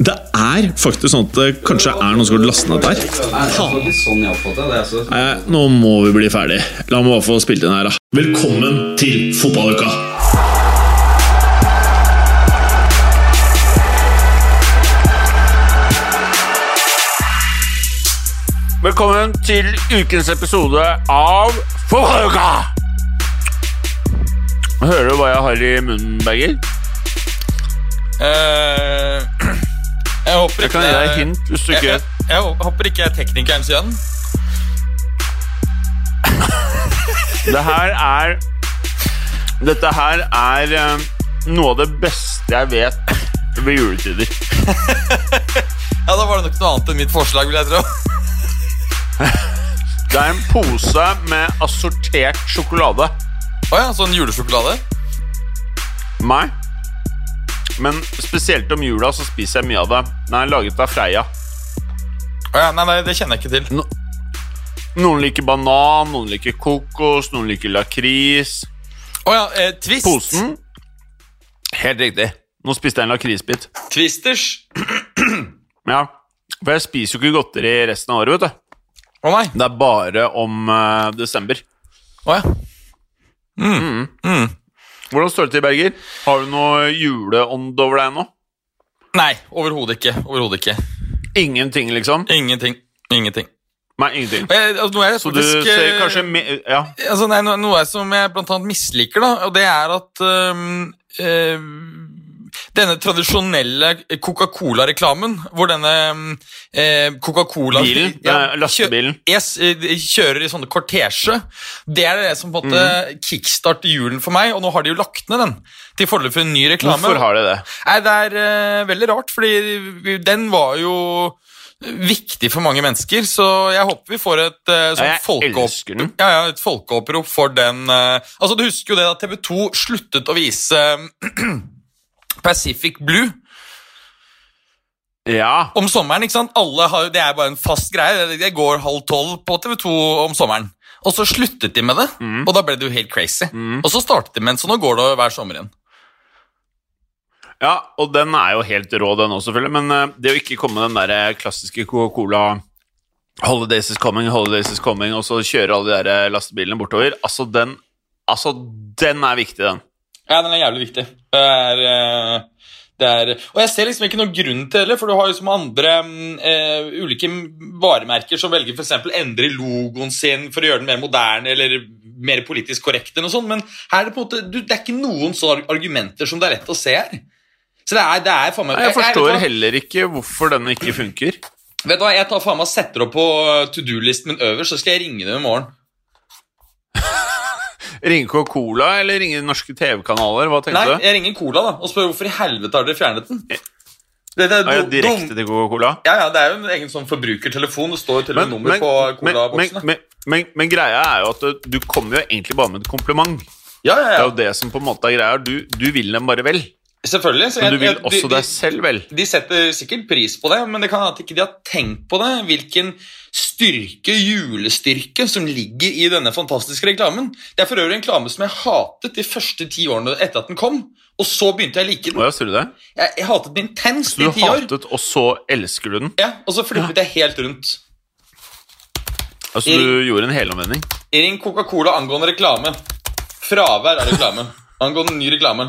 Det er faktisk sånn at det kanskje er noen som har lastet ned der. Nei, nå må vi bli ferdig. La meg bare få spilt inn her, da. Velkommen til fotballuka! Velkommen til ukens episode av Fotballuka! Hører du hva jeg har i munnen, Berger? Eh, jeg håper Jeg kan gi deg hint hvis du jeg, ikke jeg, jeg håper ikke jeg er teknikerens igjen. Det her er Dette her er eh, noe av det beste jeg vet ved juletider. Ja, Da var det nok noe annet enn mitt forslag, vil jeg tro. Det er en pose med assortert sjokolade. Å ja, sånn julesjokolade? Meg. Men spesielt om jula så spiser jeg mye av det. Den er laget av Freia. Ja, nei, nei, det kjenner jeg ikke til. Noen liker banan, noen liker kokos, noen liker lakris. Å ja, eh, Twist. Posen Helt riktig. Nå spiste jeg en lakrisbit. Twisters. Ja, for jeg spiser jo ikke godteri resten av året, vet du. Å nei. Det er bare om uh, desember. Å ja. Hvordan står det til, Berger? Har du noe juleånd over deg nå? Nei, overhodet ikke. Overhodet ikke. Ingenting, liksom? Ingenting. Ingenting. Nei, ingenting. Jeg, altså, jeg Så du faktisk ser eh, kanskje Ja. altså, nei, noe, Noe som jeg blant annet misliker, da, og det er at øhm, øhm, denne tradisjonelle Coca-Cola-reklamen, hvor denne eh, Coca-Cola Bilen? Ja, lastebilen. kjø- Yes, eh, kjører i sånne kortesje. Det er det som på en måte mm. kickstarter julen for meg, og nå har de jo lagt ned den til fordel for en ny reklame. Hvorfor har de det? Nei, det er eh, veldig rart, fordi den var jo viktig for mange mennesker, så jeg håper vi får et uh, Ja, sånn den. ja, ja, et folkeopprop for den eh, Altså, Du husker jo det da TV 2 sluttet å vise Pacific Blue Ja. om sommeren. ikke sant? Har, Det er bare en fast greie. Det- går halv tolv på TV 2 om sommeren. Og så sluttet de med det, Mm. og da ble det jo helt crazy. Og så startet de med en, så nå går det hver sommer igjen. ja, og den er jo helt rå, den også, selvfølgelig. Men eh, det å ikke komme den der eh, klassiske Coca-Cola Holidays is coming, holidays is coming, og så kjøre alle de der eh, lastebilene bortover Altså, den, altså, den er viktig, den. Ja, den er jævlig viktig. Det er, eh, det er Og jeg ser liksom ikke noen grunn til det, heller, for du har liksom andre mm, eh, ulike varemerker som velger f.eks. endre logoen sin for å gjøre den mer moderne eller mer politisk korrekt, eller noe sånt, men her er det på en måte du, Det er ikke noen sånne argumenter som det er lett å se her. Så det er, det er faen meg Jeg vet forstår jeg, heller ikke hvorfor denne ikke funker. Vet du hva, Jeg tar faen meg setter opp på uh, to do-listen min øverst, så skal jeg ringe dem i morgen. Ringe Coca-Cola eller ringer norske TV-kanaler? Hva Nei, tenkte du? jeg ringer Cola da, og spør hvorfor i helvete har dere fjernet den. Det, det, Ah, ja, direkte til Coca-Cola? Ja, ja, Det er jo en egen sånn forbrukertelefon. Det står til og med nummer på Cola-boksene. men, men, men greia er jo at du, kommer jo egentlig bare med et kompliment. Ja, ja, ja. Det er jo det som på en måte er greia. Du, du vil dem bare vel. Selvfølgelig. så Men du vil jeg- også de, deg selv vel. de, de setter sikkert pris på det, men det kan hende at ikke de har tenkt på det. Hvilken styrke, julestyrke, som ligger i denne fantastiske reklamen. Det er for øvrig en reklame som jeg hatet de første ti årene etter at den kom. Og så begynte jeg å like den. ja, du det? Jeg, jeg hatet den intenst i ti år. hatet, og så elsker du den? Ja, Og så flippet jeg helt rundt. Altså, du gjorde en helomvending? Ring Coca-Cola angående reklame. Fravær av reklame. Angående ny reklame.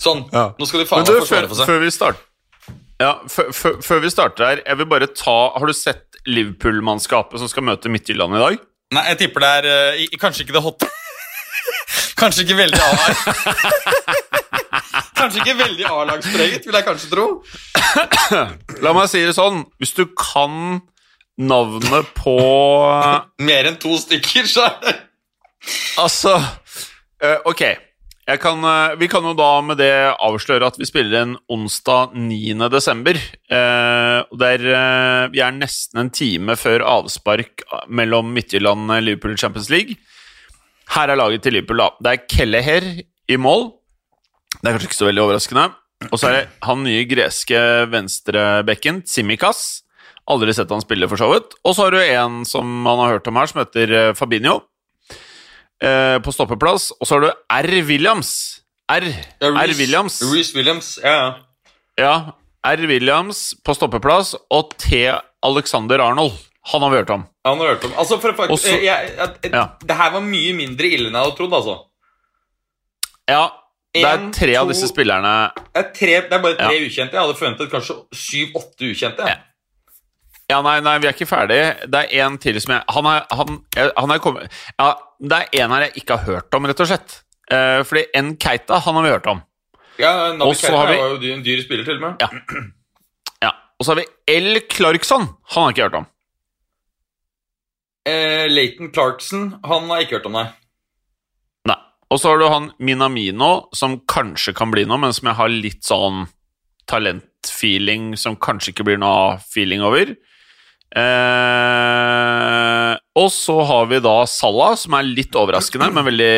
Sånn. Nå skal de faen Men du, meg forsvare for seg. før vi starter ja, før, før, før vi starter her, jeg vil bare ta Har du sett Liverpool-mannskapet som skal møte Midtjylland i dag? Nei, jeg tipper det er uh, Kanskje ikke det hotte Kanskje ikke veldig A-lag. kanskje ikke veldig A-lagspreget, vil jeg kanskje tro. La meg si det sånn, hvis du kan navnet på Mer enn to stykker, så det Altså eh, Ok. Kan, eh, vi kan jo da med det avsløre at vi spiller en onsdag 9. desember. Eh, der eh, Vi er nesten en time før avspark mellom Midtjylland og Liverpool Champions League. Her er laget til Liverpool, da. Det er Kelleher i mål. Det er kanskje ikke så veldig overraskende. Og så er det han nye greske venstrebekken, Tsimikas. Aldri sett han spille, for så vidt. Og så har du en som man har hørt om her, som heter eh, Fabinho. Eh, på stoppeplass. Og så har du R. Williams. R. Ja, R. Williams. Reece Williams, ja, ja. Ja, R. Williams på stoppeplass. Og T. Alexander Arnold. Han har vi hørt om. Han har hørt om. Altså, for, for, Også- jeg, jeg, jeg. Det her var mye mindre ille enn jeg hadde trodd, altså. Ja, det er En, tre av disse spillerne Det er, tre, det er bare tre Ja. ukjente. Jeg hadde forventet kanskje syv-åtte ukjente. Ja. Ja, nei, nei, vi er ikke ferdig. Det er en til som jeg Han er, han, han er kommet Ja, det er en her jeg ikke har hørt om, rett og slett. Eh, fordi N. Keita, han har vi hørt om. Ja, Nabi Keita har vi- var jo en dyr spiller, til og med. Ja. Ja. Og så har vi L. Clarkson. Han har jeg ikke hørt om. Eh, Leighton Clarkson, han har jeg ikke hørt om, nei. Nei. Og så har du han Minamino, som kanskje kan bli noe, men som jeg har litt sånn talentfeeling som kanskje ikke blir noe feeling over. Eh, og så har vi da Salah, som er litt overraskende, men veldig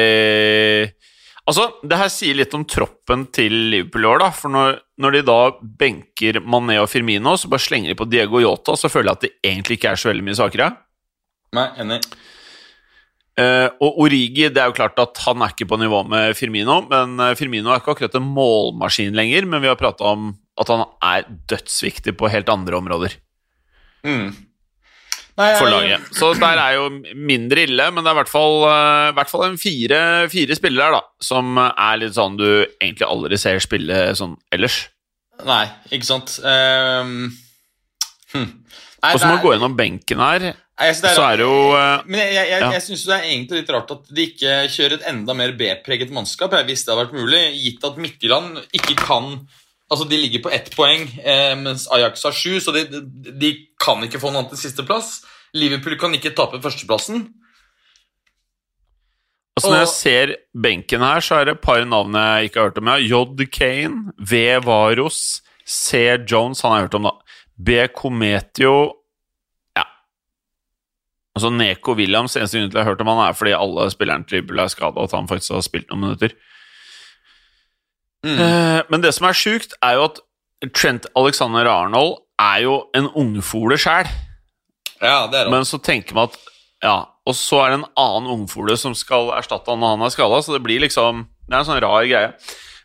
Altså, det her sier litt om troppen til Liverpool i år, da. For når, når de da benker Mané og Firmino, så bare slenger de på Diego Yota, så føler jeg at det egentlig ikke er så veldig mye svakere. Nei, enig. Eh, og Origi, det er jo klart at han er ikke på nivå med Firmino, men eh, Firmino er ikke akkurat en målmaskin lenger, men vi har prata om at han er dødsviktig på helt andre områder Mm. For laget. Så der er jo mindre ille, men det er i hvert fall, eh, i hvert fall en fire, fire spillere her, da, som er litt sånn du egentlig aldri ser spille sånn ellers. Nei, ikke sant. Um, hm. Og så må du gå gjennom benken her, Nei, så er det jo eh, Men jeg, jeg, jeg, Ja. jeg syns det er egentlig litt rart at de ikke kjører et enda mer B-preget mannskap. hvis det hadde vært mulig, gitt at Midtjylland ikke kan Altså, De ligger på ett poeng, eh, mens Ajax har sju, så de, de, de kan ikke få noe annet enn sisteplass. Liverpool kan ikke tape førsteplassen. Altså Når jeg ser benken her, så er det et par navn jeg ikke har hørt om. J. Kane, V. Varos, C. Jones, han har jeg hørt om, da. B. Kometio Ja. Altså Neko Williams, eneste grunn til jeg har hørt om han, er fordi alle spillerne til Liverpool er skada, og at han faktisk har spilt noen minutter. Mm. Eh, Men det som er sjukt, er jo at Trent Alexander Arnold er jo en ungfole sjæl. Ja, det er. Men så tenker man at Ja, og så er det en annen ungfole som skal erstatte han når han er skada, så det blir liksom Det er en sånn rar greie.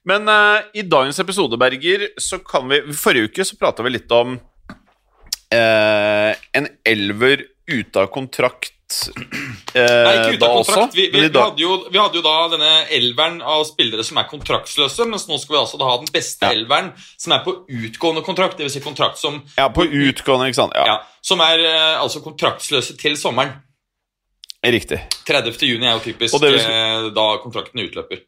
Men uh, i dagens episode, Berger, så kan vi Forrige uke så prata vi litt om uh, en elver ute av kontrakt Nei, ikke ut av kontrakt. Vi, vi, vi, hadde jo, vi hadde jo da denne elveren av spillere som er kontraktsløse, mens nå skal vi altså da ha den beste Ja. elveren som er på utgående kontrakt, dvs. Si kontrakt som, Ja, på utgående, ikke sant. Ja, ja, som er eh, altså kontraktsløse til sommeren. riktig. 30. juni er jo typisk det vil si- eh, da kontrakten utløper.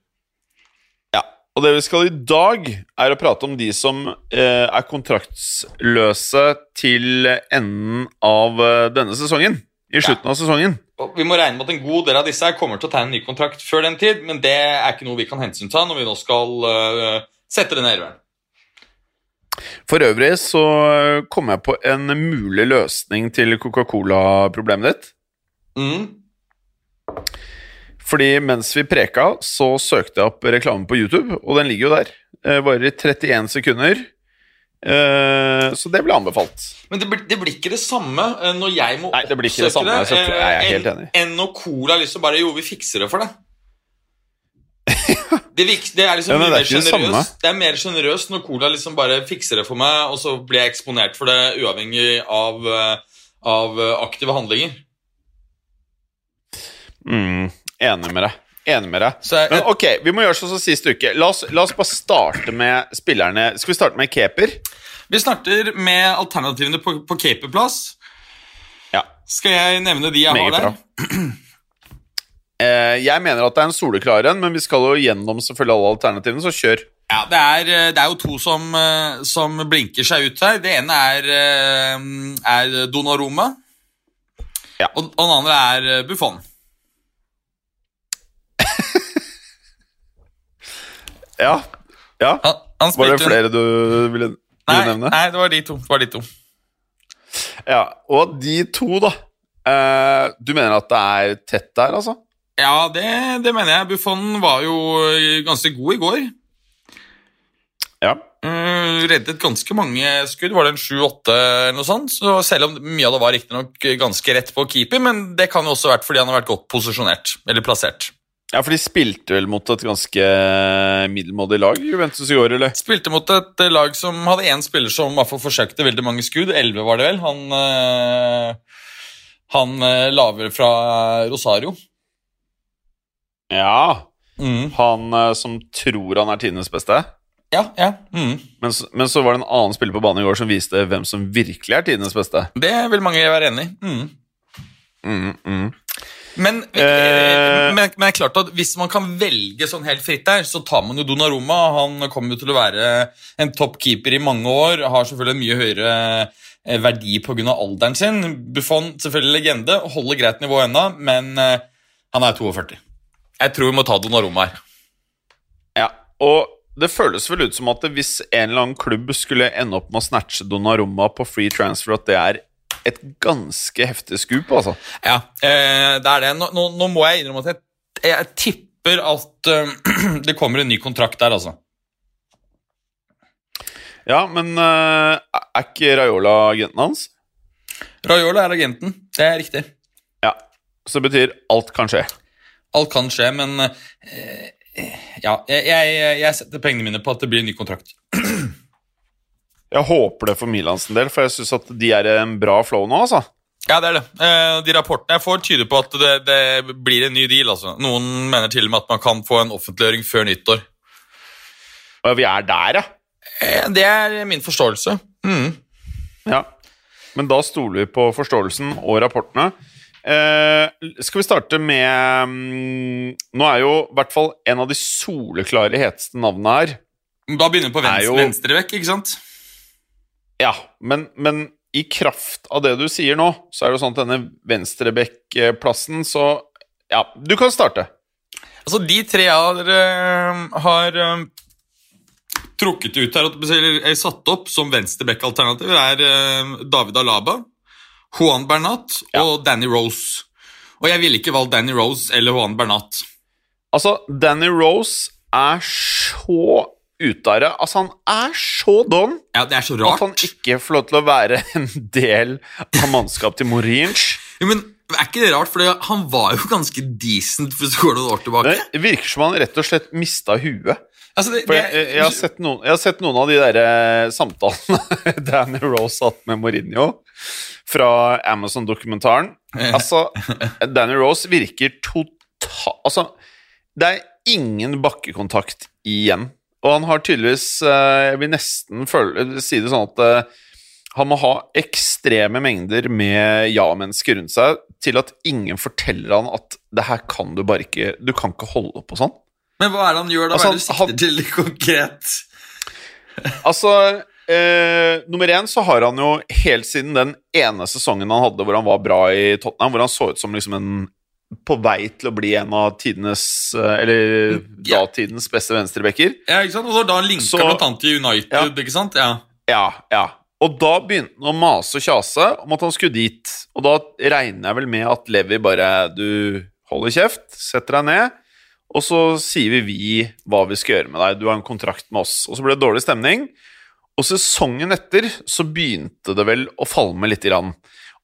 Ja, og det vi skal i dag, er å prate om de som eh, er kontraktsløse til enden av eh, denne sesongen. I slutten av sesongen. Og vi må regne med at en god del av disse kommer til å tegne en ny kontrakt før den tid, men det er ikke noe vi kan hensynta når vi nå skal uh, sette denne elveren. For øvrig så eh, kom jeg på en mulig løsning til Coca-Cola-problemet ditt. Mm. Fordi mens vi preka, så søkte jeg opp reklamen på YouTube, og den ligger jo der. Eh, Varer i 31 sekunder. Eh, Så det ble anbefalt. Men det blir, det blir ikke det samme eh, når jeg må Nei, det blir ikke det samme, det Jeg er eh, helt enig. Enn når Cola liksom bare Jo, vi fikser det for deg. Det, det er liksom Ja, det er generøst. Det er mer generøst når Cola liksom bare fikser det for meg, og så blir jeg eksponert for det uavhengig av, av aktive handlinger. Mm, enig med deg. Enig med deg. Så jeg, Men ok, vi må gjøre sånn som sist uke. La oss, la oss bare starte med spillerne. Skal vi starte med keeper? vi starter med alternativene på, på keeperplass. Ja. Skal jeg nevne de jeg Meget har der? Eh, jeg mener at det er en soleklar en, men vi skal jo gjennom selvfølgelig alle alternativene, så kjør. Ja, det er, eh, det er jo to som, eh, som blinker seg ut her. Det ene er, eh, er Donnarumma, Ja. og, og den andre er Buffon. Ja. ja. Han, han Var det flere du ville, ville Nei, nevne? nei, det var de to. Det var de to. Ja, Og de to, da. Eh, du mener at det er tett der, altså? Ja, det, det mener jeg. Buffon var jo eh, ganske god i går. Ja. Uh, reddet ganske mange skudd. Var det en sju-åtte eller noe sånt? Så selv om mye av det var riktignok ganske rett på keeper, men det kan jo også ha vært fordi han har vært godt posisjonert, eller plassert. Ja, for de spilte vel mot et ganske middelmådig lag, Juventus i går, eller? Spilte mot et eh, lag som hadde én spiller som i hvert fall forsøkte veldig mange skudd. Elleve, var det vel. Han, uh, han laver fra Rosario. Ja. Mm. Han eh, som tror han er tidenes beste. Ja, ja. Mm. Men, men så var det en annen spiller på banen i går som viste hvem som virkelig er tidenes beste. Det vil mange være enig i. Mm. Mm, mm. Men, Eh. men, men det er klart at hvis man kan velge sånn helt fritt der, så tar man jo Donnarumma. Han kommer jo til å være en toppkeeper i mange år. Har selvfølgelig en mye høyere eh, verdi pga. alderen sin. Buffon selvfølgelig legende, holder greit nivå ennå, men eh, han er 42. Jeg tror vi må ta Donnarumma her. Ja, og det føles vel ut som at hvis en eller annen klubb skulle ende opp med å snatche Donnarumma på free transfer, at det er et ganske heftig skup, altså. Ja, eh, det er det. Nå, nå, nå må jeg innrømme at jeg, jeg tipper at uh, det kommer en ny kontrakt der, altså. Ja, men uh, er ikke Raiola agenten hans? Raiola er agenten, det er riktig. Ja, så det betyr alt kan skje. Alt kan skje, men uh, ja, jeg, jeg, jeg setter pengene mine på at det blir en ny kontrakt. Jeg håper det for Milans del, for jeg syns at de er en bra flow nå, altså. Ja, det er det. Eh, de rapportene jeg får, tyder på at det, det blir en ny deal. altså. Noen mener til og med at man kan få en offentliggjøring før nyttår. Ja, vi er der, ja. Eh, det er min forståelse. Mm. ja. Men da stoler vi på forståelsen og rapportene. Eh, skal vi starte med mm, Nå er jo i hvert fall en av de soleklare heteste navnene her Da begynner vi på venstre, jo- venstre vekk, ikke sant? Ja, men, men i kraft av det du sier nå, så er det jo sånn at denne venstrebekkplassen, så Ja, du kan starte. Altså, De tre jeg har, eh, har eh, trukket ut her, eller er satt opp som venstreback-alternativer, er eh, David Alaba, Juan Bernat Ja. og Danny Rose. Og jeg ville ikke valgt Danny Rose eller Juan Bernat. Altså, Danny Rose er så ute av det. Altså, han er så don Ja, Det er så at han ikke får lov til å være en del av mannskap til Morinch. Ja, men er ikke det rart? For han var jo ganske decent for så går noen år tilbake. Det virker som han rett og slett mista huet. Altså, det, For jeg, jeg, har sett noen, jeg har sett noen av de der eh, samtalene Danny Rose hatt med Mourinho fra Amazon-dokumentaren. Altså, Danny Rose virker total... Altså, det er ingen bakkekontakt igjen. Og han har tydeligvis eh, Jeg vil nesten føle, si det sånn at eh, han må ha ekstreme mengder med ja-mennesker rundt seg til at ingen forteller han at det her kan du bare ikke Du kan ikke holde på sånn. Men hva er det han gjør, da? Hva Altså, er det du sikter han- til konkret? Altså, eh, nummer én så har han jo helt siden den ene sesongen han hadde hvor han var bra i Tottenham, hvor han så ut som liksom en på vei til å bli en av tidenes eh, Eller Ja. datidens beste venstrebacker. Ja, ikke sant? Og da linka Så- blant annet til United, Ja. ikke sant? Ja. Ja, ja. Og da begynte han å mase og kjase om at han skulle dit. Og da regner jeg vel med at Levi bare Du holder kjeft, setter deg ned, og så sier vi vi hva vi skal gjøre med deg. Du har en kontrakt med oss. Og så ble det dårlig stemning. Og sesongen etter så begynte det vel å falme lite grann.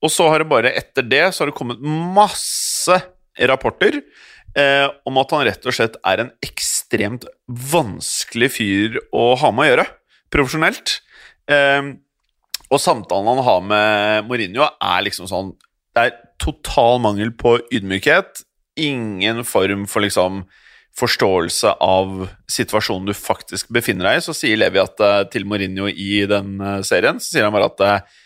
Og så har det bare etter det så har det kommet masse rapporter eh, om at han rett og slett er en ekstremt vanskelig fyr å ha med å gjøre, profesjonelt. Eh, og samtalen han har med Mourinho, er liksom sånn Det er total mangel på ydmykhet. Ingen form for liksom forståelse av situasjonen du faktisk befinner deg i. Så sier Levi at eh, til Mourinho i den eh, serien så sier han bare at eh,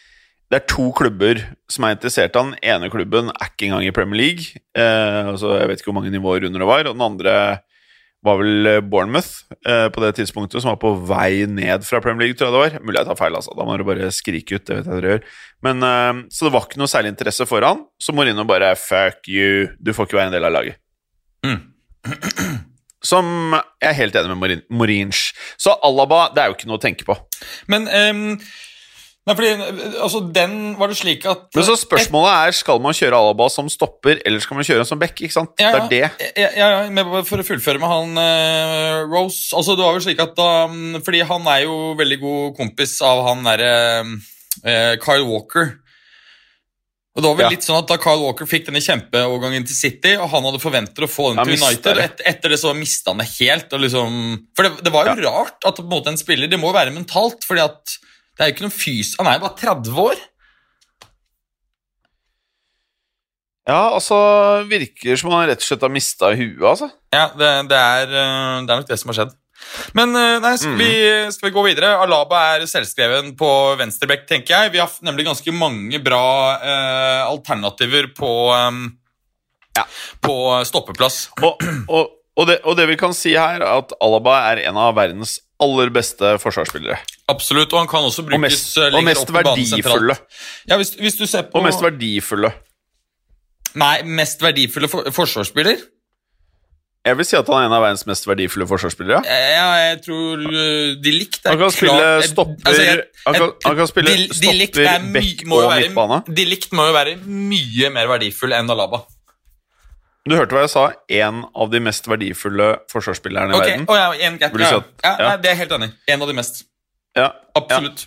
det er to klubber som er interessert i han. Den ene klubben er ikke engang i Premier League. Eh, altså jeg vet ikke hvor mange nivåer under det var. Og den andre var vel eh, Bournemouth eh, på det tidspunktet, som var på vei ned fra Premier League, tror jeg det var. Mulig jeg tar feil, altså. Da må du bare skrike ut. det vet jeg dere gjør. Men, eh, så det var ikke noe særlig interesse for han. Så Mourinho bare fuck you, du får ikke være en del av laget. som jeg er helt enig med Morin- Morinch. Så Alaba, det er jo ikke noe å tenke på. Men ehm, Nei, fordi altså, den var det slik at Men så spørsmålet er, skal man kjøre Alaba som stopper, eller skal man kjøre som back? ikke sant? Ja, Det er det. Ja, ja, men for å fullføre med han eh, Rose altså Det var jo slik at da mm, Fordi han er jo veldig god kompis av han derre eh, Kyle Walker. Og det var vel Ja. litt sånn at Da Kyle Walker fikk denne kjempeovergangen til City, og han hadde forventet å få den til United, det. et, etter det så mista han det helt. Og liksom, for det, det var jo rart at på en måte en spiller Det må jo være mentalt, fordi at det er jo ikke noen fys... Han er jo bare 30 år. Ja, altså Virker som han rett og slett har mista huet, altså. Ja, det, det, er, eh, det er nok det som har skjedd. Men eh, nei, skal, mm. vi, skal vi gå videre? Alaba er selvskreven på venstreback, tenker jeg. Vi har nemlig ganske mange bra eh, alternativer på, eh, på stoppeplass. Og, og, og, det, og det vi kan si her, er at Alaba er en av verdens aller beste forsvarsspillere. Absolutt, og han kan også Og brukes mest, eh, og mest på banen verdifulle. Ja, hvis, hvis du ser på Og mest verdifulle. Nei, mest verdifulle for, forsvarsspiller? Jeg vil si at han er en av verdens mest verdifulle forsvarsspillere. Eh, Ja, jeg tror uh, de likt er Han kan spille klart- eh, stopper altså, jeg- han, kan, han kan spille de- de stopper, er jo og midtbane. De likt må jo være mye mer verdifull enn Alaba. Du hørte hva jeg sa? En av de mest verdifulle forsvarsspillerne i okay. verden. Oh, ja, en, ja. Si at- ja. Nei, det er jeg helt enig. En av de mest. Ja, Absolutt.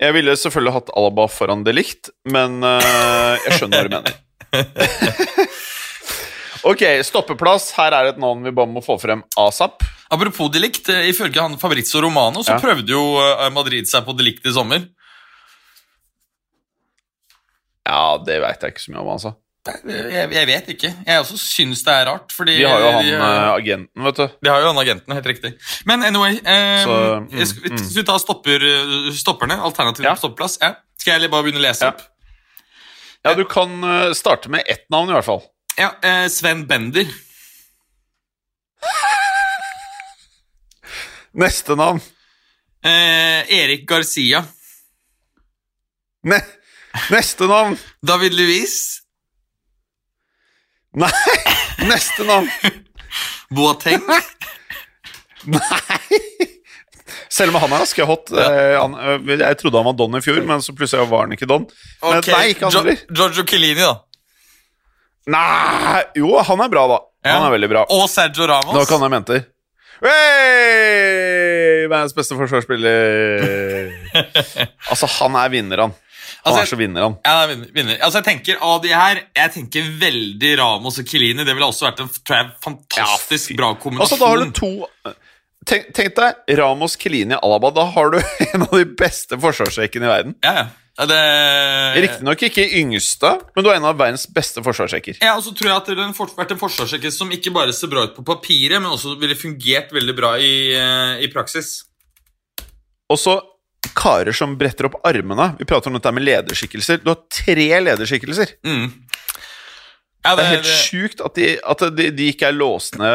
Jeg ville selvfølgelig hatt Alaba foran det likt, men uh, jeg skjønner hva du mener. ok, stoppeplass. Her er et navn vi bare må få frem asap. Apropos delikt, eh, ifølge han Fabrizio Romano så prøvde jo eh, Madrid seg på delikt i sommer. Ja, det veit jeg ikke så mye om, altså. Jeg, jeg vet ikke. Jeg også syns det er rart, fordi De har jo han de, øh, agenten, vet du. de har jo han agenten, helt riktig. Men anyway eh, Så, mm, skal, mm. Skal vi ta stopper, eh, stopperne? Alternativene Ja. stoppeplass? Ja. Skal jeg bare begynne å lese Ja. opp? Ja, du kan øh, starte med ett navn, i hvert fall. Ja, eh, Sven Bender. Neste navn. Eh, Erik Garcia. Ne neste navn. David Luiz. Nei! Neste navn. Boateng. Nei! Selv om han er ganske hot. Ja. han, øh, jeg trodde han var Don i fjor, men så plutselig var han ikke Don. Men nei, ikke han Gio- Giorgio Chiellini, da. Nei Jo, han er bra, da. Ja. Han er veldig bra. Og Sergio Det var Ramos. ikke han jeg mente. Hey! Verdens beste forsvarsspiller. altså, han er vinner, han. Altså, så vinner, han. Ja, vinner. Altså, jeg tenker av de her Jeg tenker veldig Ramos og Kilini. Det ville også vært en jeg, fantastisk Ja, bra kombinasjon. Altså, da har du to Tenk, tenk deg Ramos, Kilini, Alaba. Da har du en av de beste forsvarsrekkene i verden. Ja, ja. ja det... Riktignok ikke yngste, men du er en av verdens beste forsvarsrekker. Ja, og så tror jeg at det fort- vært en forsvarsrekker som ikke bare ser bra ut på papiret, men også ville fungert veldig bra i, eh, i praksis. Og så karer som bretter opp armene. Vi prater om dette med lederskikkelser. Du har tre lederskikkelser. Mm. Ja, Det er helt sjukt at, de, at de, de ikke er låsende.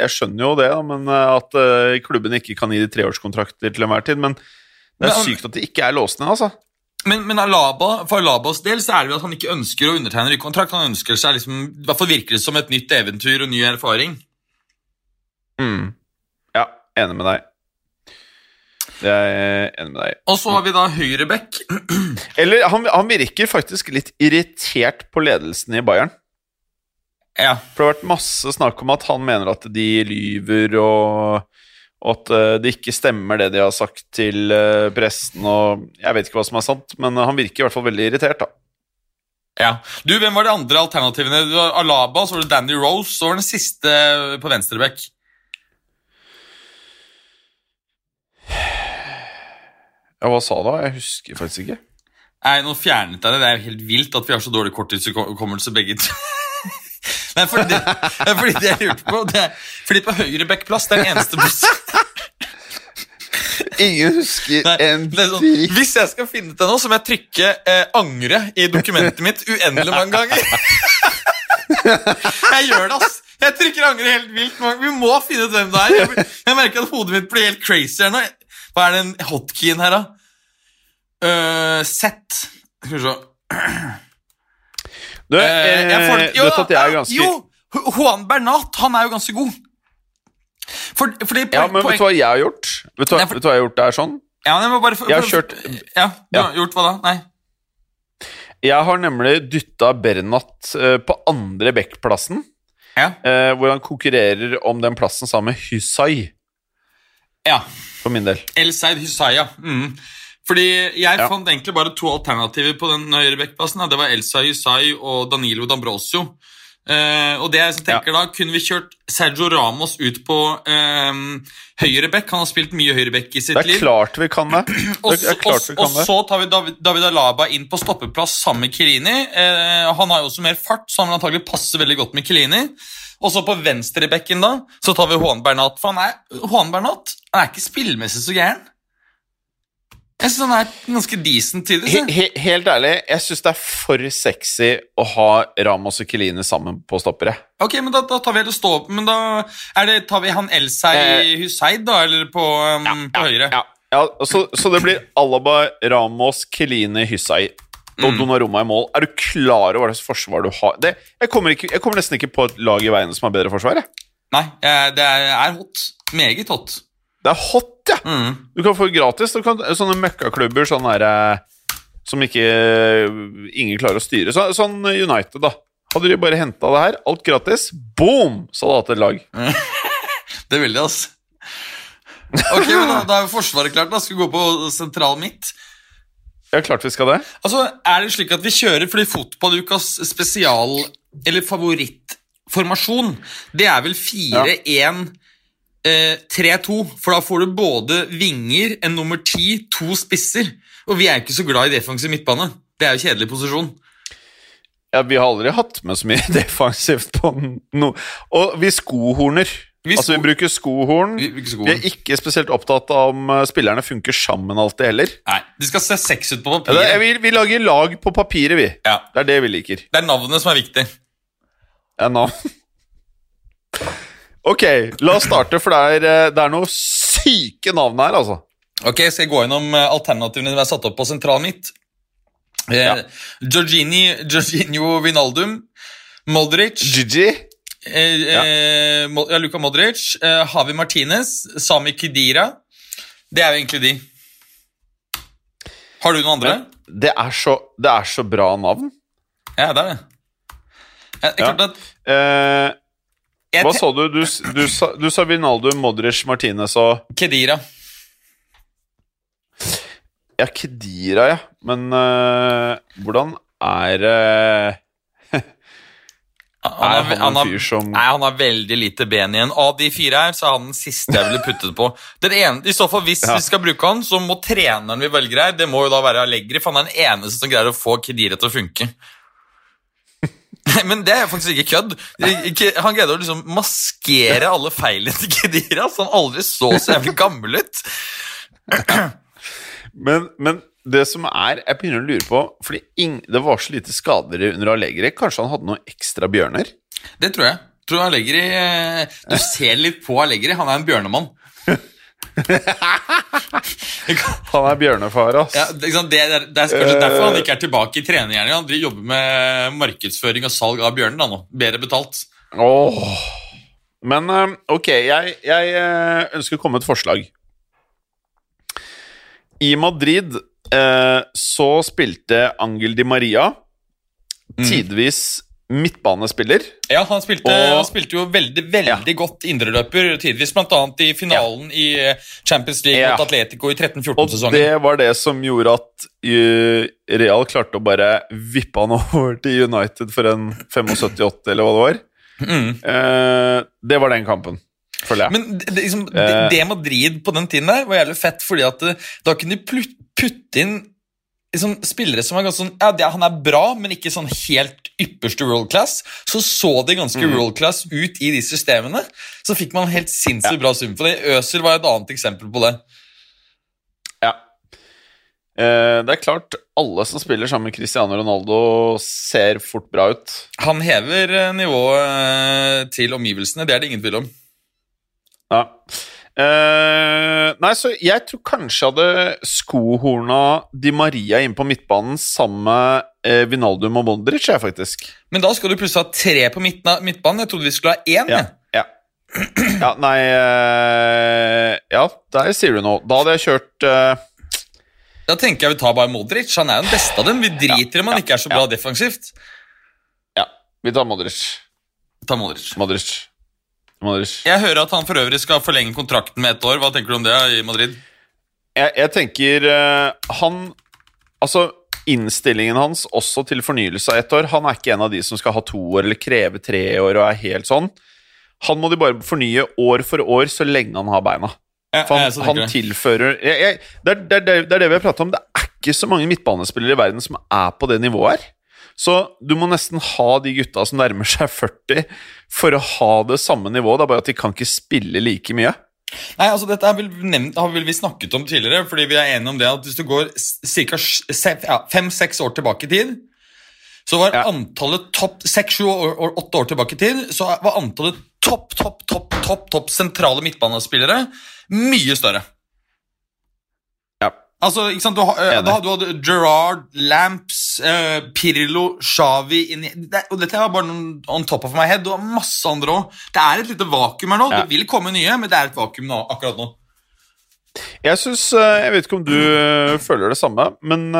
Jeg skjønner jo det, men eh, at eh, klubben ikke kan gi de treårskontrakter til enhver tid. Men det er Men- sykt at de ikke er låsende, altså. Men, men Alaba, for Alabas del så er det jo at han ikke ønsker å undertegne ny kontrakt. Han ønsker seg liksom, i hvert fall virker det som et nytt eventyr og ny erfaring. Mm. Ja, enig med deg. Det er enig med deg. Og så har vi da Høyrebekk. Eller han, han virker faktisk litt irritert på ledelsen i Bayern. Ja, For det har vært masse snakk om at han mener at de lyver, og, og at eh, det ikke stemmer det de har sagt til eh, pressen. Og jeg vet ikke hva som er sant, men han virker i hvert fall veldig irritert. da. ja. Du, Hvem var de andre alternativene? Du var Alaba, så var det Danny Rose, så var den siste på venstreback. Ja, Hva sa du? da? Jeg husker faktisk ikke. Nei, nå fjernet jeg det. Det er helt vilt at vi har så dårlig korttidshukommelse begge to. Nei, fordi det, fordi det jeg lurte på det Fordi på Høyre høyrebackplass det er den eneste bussen Ingen husker Nei, en sånn, dritt. Hvis jeg skal finne det nå, så må jeg trykke eh, 'angre' i dokumentet mitt uendelig mange ganger. Jeg gjør det, ass. Jeg trykker 'angre' helt vilt. Vi må finne ut hvem det er. Jeg, jeg merker at hodet mitt blir helt crazy her nå. Hva er den hotkeyen her, da? Uh, sett Skal vi se Du, Eh, jeg får jo, vet at jeg er ganske Jo! Juan Bernat, han er jo ganske god. For, fordi Ja, men vet du hva jeg har gjort? Vet du hva, Nei, for- vet du hva jeg har gjort? Det er sånn Ja, men jeg bare for, Jeg har kjørt- Ja, du Ja. har gjort hva da? Nei. Jeg har nemlig dytta Bernat eh, på andre backplassen, Ja. eh, hvor han konkurrerer om den plassen sammen med Hysai, ja. for min del. El Seid ja. Mm. Fordi jeg Ja. fant egentlig bare to alternativer på den høyrebekkplassen. da. Det var Elsa Yusai og Danilo D'Ambrosio. Eh, og det jeg tenker da, kunne vi kjørt Sergio Ramos ut på eh, høyrebekk. Han har spilt mye høyrebekk i sitt liv. Det er klart vi kan det. Og så, klart og, vi og kan det. så tar vi David, David Alaba inn på stoppeplass sammen med Kilini. Eh, han har jo også mer fart, så han vil antagelig passe veldig godt med Kilini. Og så på venstrebekken da, så tar vi Hån Bernat. For han er, Bernat han er ikke spillmessig så gæren. Jeg synes han er ganske decent tidvis. He, he, helt ærlig, jeg syns det er for sexy å ha Ramos og Keline sammen på stoppere. Ok, men da, da tar vi heller stå opp. Men da det, tar vi han Elsei Eh, Husseid, da, eller på, um, på høyre? Ja, ja så, så det blir Alaba, Ramos, Keline, Hysai og Mm. Donnarumma i mål. Er du klar over hva slags forsvar du har? Det, jeg, kommer ikke, jeg kommer nesten ikke på et lag i veien som har bedre forsvar. Jeg. Nei, det er, er hot. Meget hot. Det er hot, ja! Mm. Du kan få gratis. Du kan, sånne møkkaklubber sånn der, eh, som ikke eh, ingen klarer å styre. Så, sånn United, da. Hadde de bare henta det her, alt gratis, boom, så hadde de hatt et lag. Det vil de, altså. Ok, men da, da er jo Forsvaret klart. da Skal vi gå på sentral midt. Ja, klart vi skal det. Altså, Er det slik at vi kjører fordi fotballukas spesial- eller favorittformasjon, det er vel 4-1-3-2? For da får du både vinger, en nummer 10, to spisser. Og vi er ikke så glad i defensiv midtbane. Det er jo kjedelig posisjon. Ja, Vi har aldri hatt med så mye defensivt på noe Og vi skohorner. Vi altså, vi bruker skohorn. Vi- ikke Vi er ikke spesielt opptatt av om eh, spillerne funker sammen alltid heller. Nei, De skal se sex ut på Ja, papiret. vi, vi lager lag på papiret, vi. Ja, Det er det vi liker. Det er navnet som er viktig. Ja, navn. Ok, la oss starte, for det er, eh, det er noen syke navn her, altså. Ok, Skal jeg gå gjennom eh, alternativene som er satt opp på sentralen mitt? Eh, Ja. Giorgini, Giorginio Vinaldum, Modric Gigi. eh, eh, Mo- Luka Modric, eh, Havi Martinez, Sami Khedira. Det er jo egentlig de. Har du noen andre? Det er så, det er så bra navn. Ja, det er det. Jeg, er Ja. at Eh, jeg hva sa du? Du, du, sa, du sa Vinaldo, Modric, Martinez og Kedira. Ja, Kedira, ja. Men uh, hvordan er uh, Han Er han en fyr som Nei, han har veldig lite ben igjen. Av de fire her, så er han den siste jeg ville puttet på. Den ene, I så fall, Hvis Ja. vi skal bruke han, så må treneren vi velger her, det må jo da være Allegri, for han er den eneste som greier å få Kedira til å funke. Nei, Men det er faktisk ikke kødd. Han greide å liksom maskere alle feilene til Kedira, så han aldri så så jævlig gammel ut. men, men det som er Jeg begynner å lure på Fordi ing, det var så lite skader under Allegri. Kanskje han hadde noen ekstra bjørner? Det tror jeg. Tror Allegri eh, Du ser litt på Allegri, han er en bjørnemann. Han er bjørnefar, ass. Ja, det, det, er, det er kanskje derfor han ikke er tilbake i trening Han jobber med markedsføring og salg av bjørnen da nå. Bedre betalt. Oh. Men eh, ok, jeg, jeg eh, ønsker å komme med et forslag. I Madrid eh, så spilte Angel Di Maria tidvis midtbanespiller. Ja, han spilte, Og- han spilte jo veldig veldig godt indreløper tidvis, bl.a. i finalen i eh, Champions League Ja. mot Atletico i 13-14-sesongen. det var det som gjorde at eh, Real klarte å bare vippe han over til United for en 75-80, eller hva det var. Mm. Eh, det var den kampen, føler jeg. Men det, liksom, det, Eh. det Madrid på den tiden der var jævlig fett, fordi at da kunne de putte inn liksom, spillere som var ganske sånn Ja, det, han er bra, men ikke sånn helt ypperste world class. Så så det ganske Mm. world class ut i de systemene. Så fikk man helt sinnssykt bra sum for det. Øser var et annet eksempel på det. Ja. Eh, det er klart, alle som spiller sammen med Cristiano Ronaldo, ser fort bra ut. Han hever eh, nivået eh, til omgivelsene, det er det ingen tvil om. Ja. Eh, nei, så jeg tror kanskje jeg hadde skohorna Di Maria inn på midtbanen sammen med uh, Vinaldum og Modric, jeg, faktisk. Men da skal du plutselig ha tre på midten av midtbanen. Jeg trodde vi skulle ha én. Ja. ja. Ja, nei uh, Ja, der sier du noe. Da hadde jeg kjørt Da tenker jeg vi tar bare Modric. Han er jo den beste av dem. Vi driter i om han ikke er så bra defensivt. Ja, vi tar Modric. Ta Modric. Modric. Modric. Jeg hører at han for øvrig skal forlenge kontrakten med ett år. Hva tenker du om det i Madrid? Jeg, jeg tenker uh, Han Altså, innstillingen hans også til fornyelse av ett år Han er ikke en av de som skal ha to år eller kreve tre år og er helt sånn. Han må de bare fornye år for år så lenge han har beina. Ja, For han, så han tilfører jeg, jeg, det, er, det, er, det er det vi har pratet om. Det er ikke så mange midtbanespillere i verden som er på det nivået her. Så du må nesten ha de gutta som nærmer seg 40, for å ha det samme nivået. Det er bare at de kan ikke spille like mye. Nei, altså Dette vel nevnt, har vel vi snakket om tidligere, fordi vi er enige om det at hvis du går ca. Ja, fem-seks år tilbake i tid, så var Ja. antallet topp Seks, sju, år- åtte år tilbake i tid, så var antallet topp, topp, topp, topp, topp sentrale midtbanespillere mye større. Altså, ikke sant, du, uh, Da hadde du Gerard, Lamps, uh, Pirlo, Xavi det, Og dette er bare noen on top of my head. Du har masse andre òg. Det er et lite vakuum her nå. Ja. Det vil komme nye, men det er et vakuum nå, akkurat nå. Jeg syns Jeg vet ikke om du føler det samme, men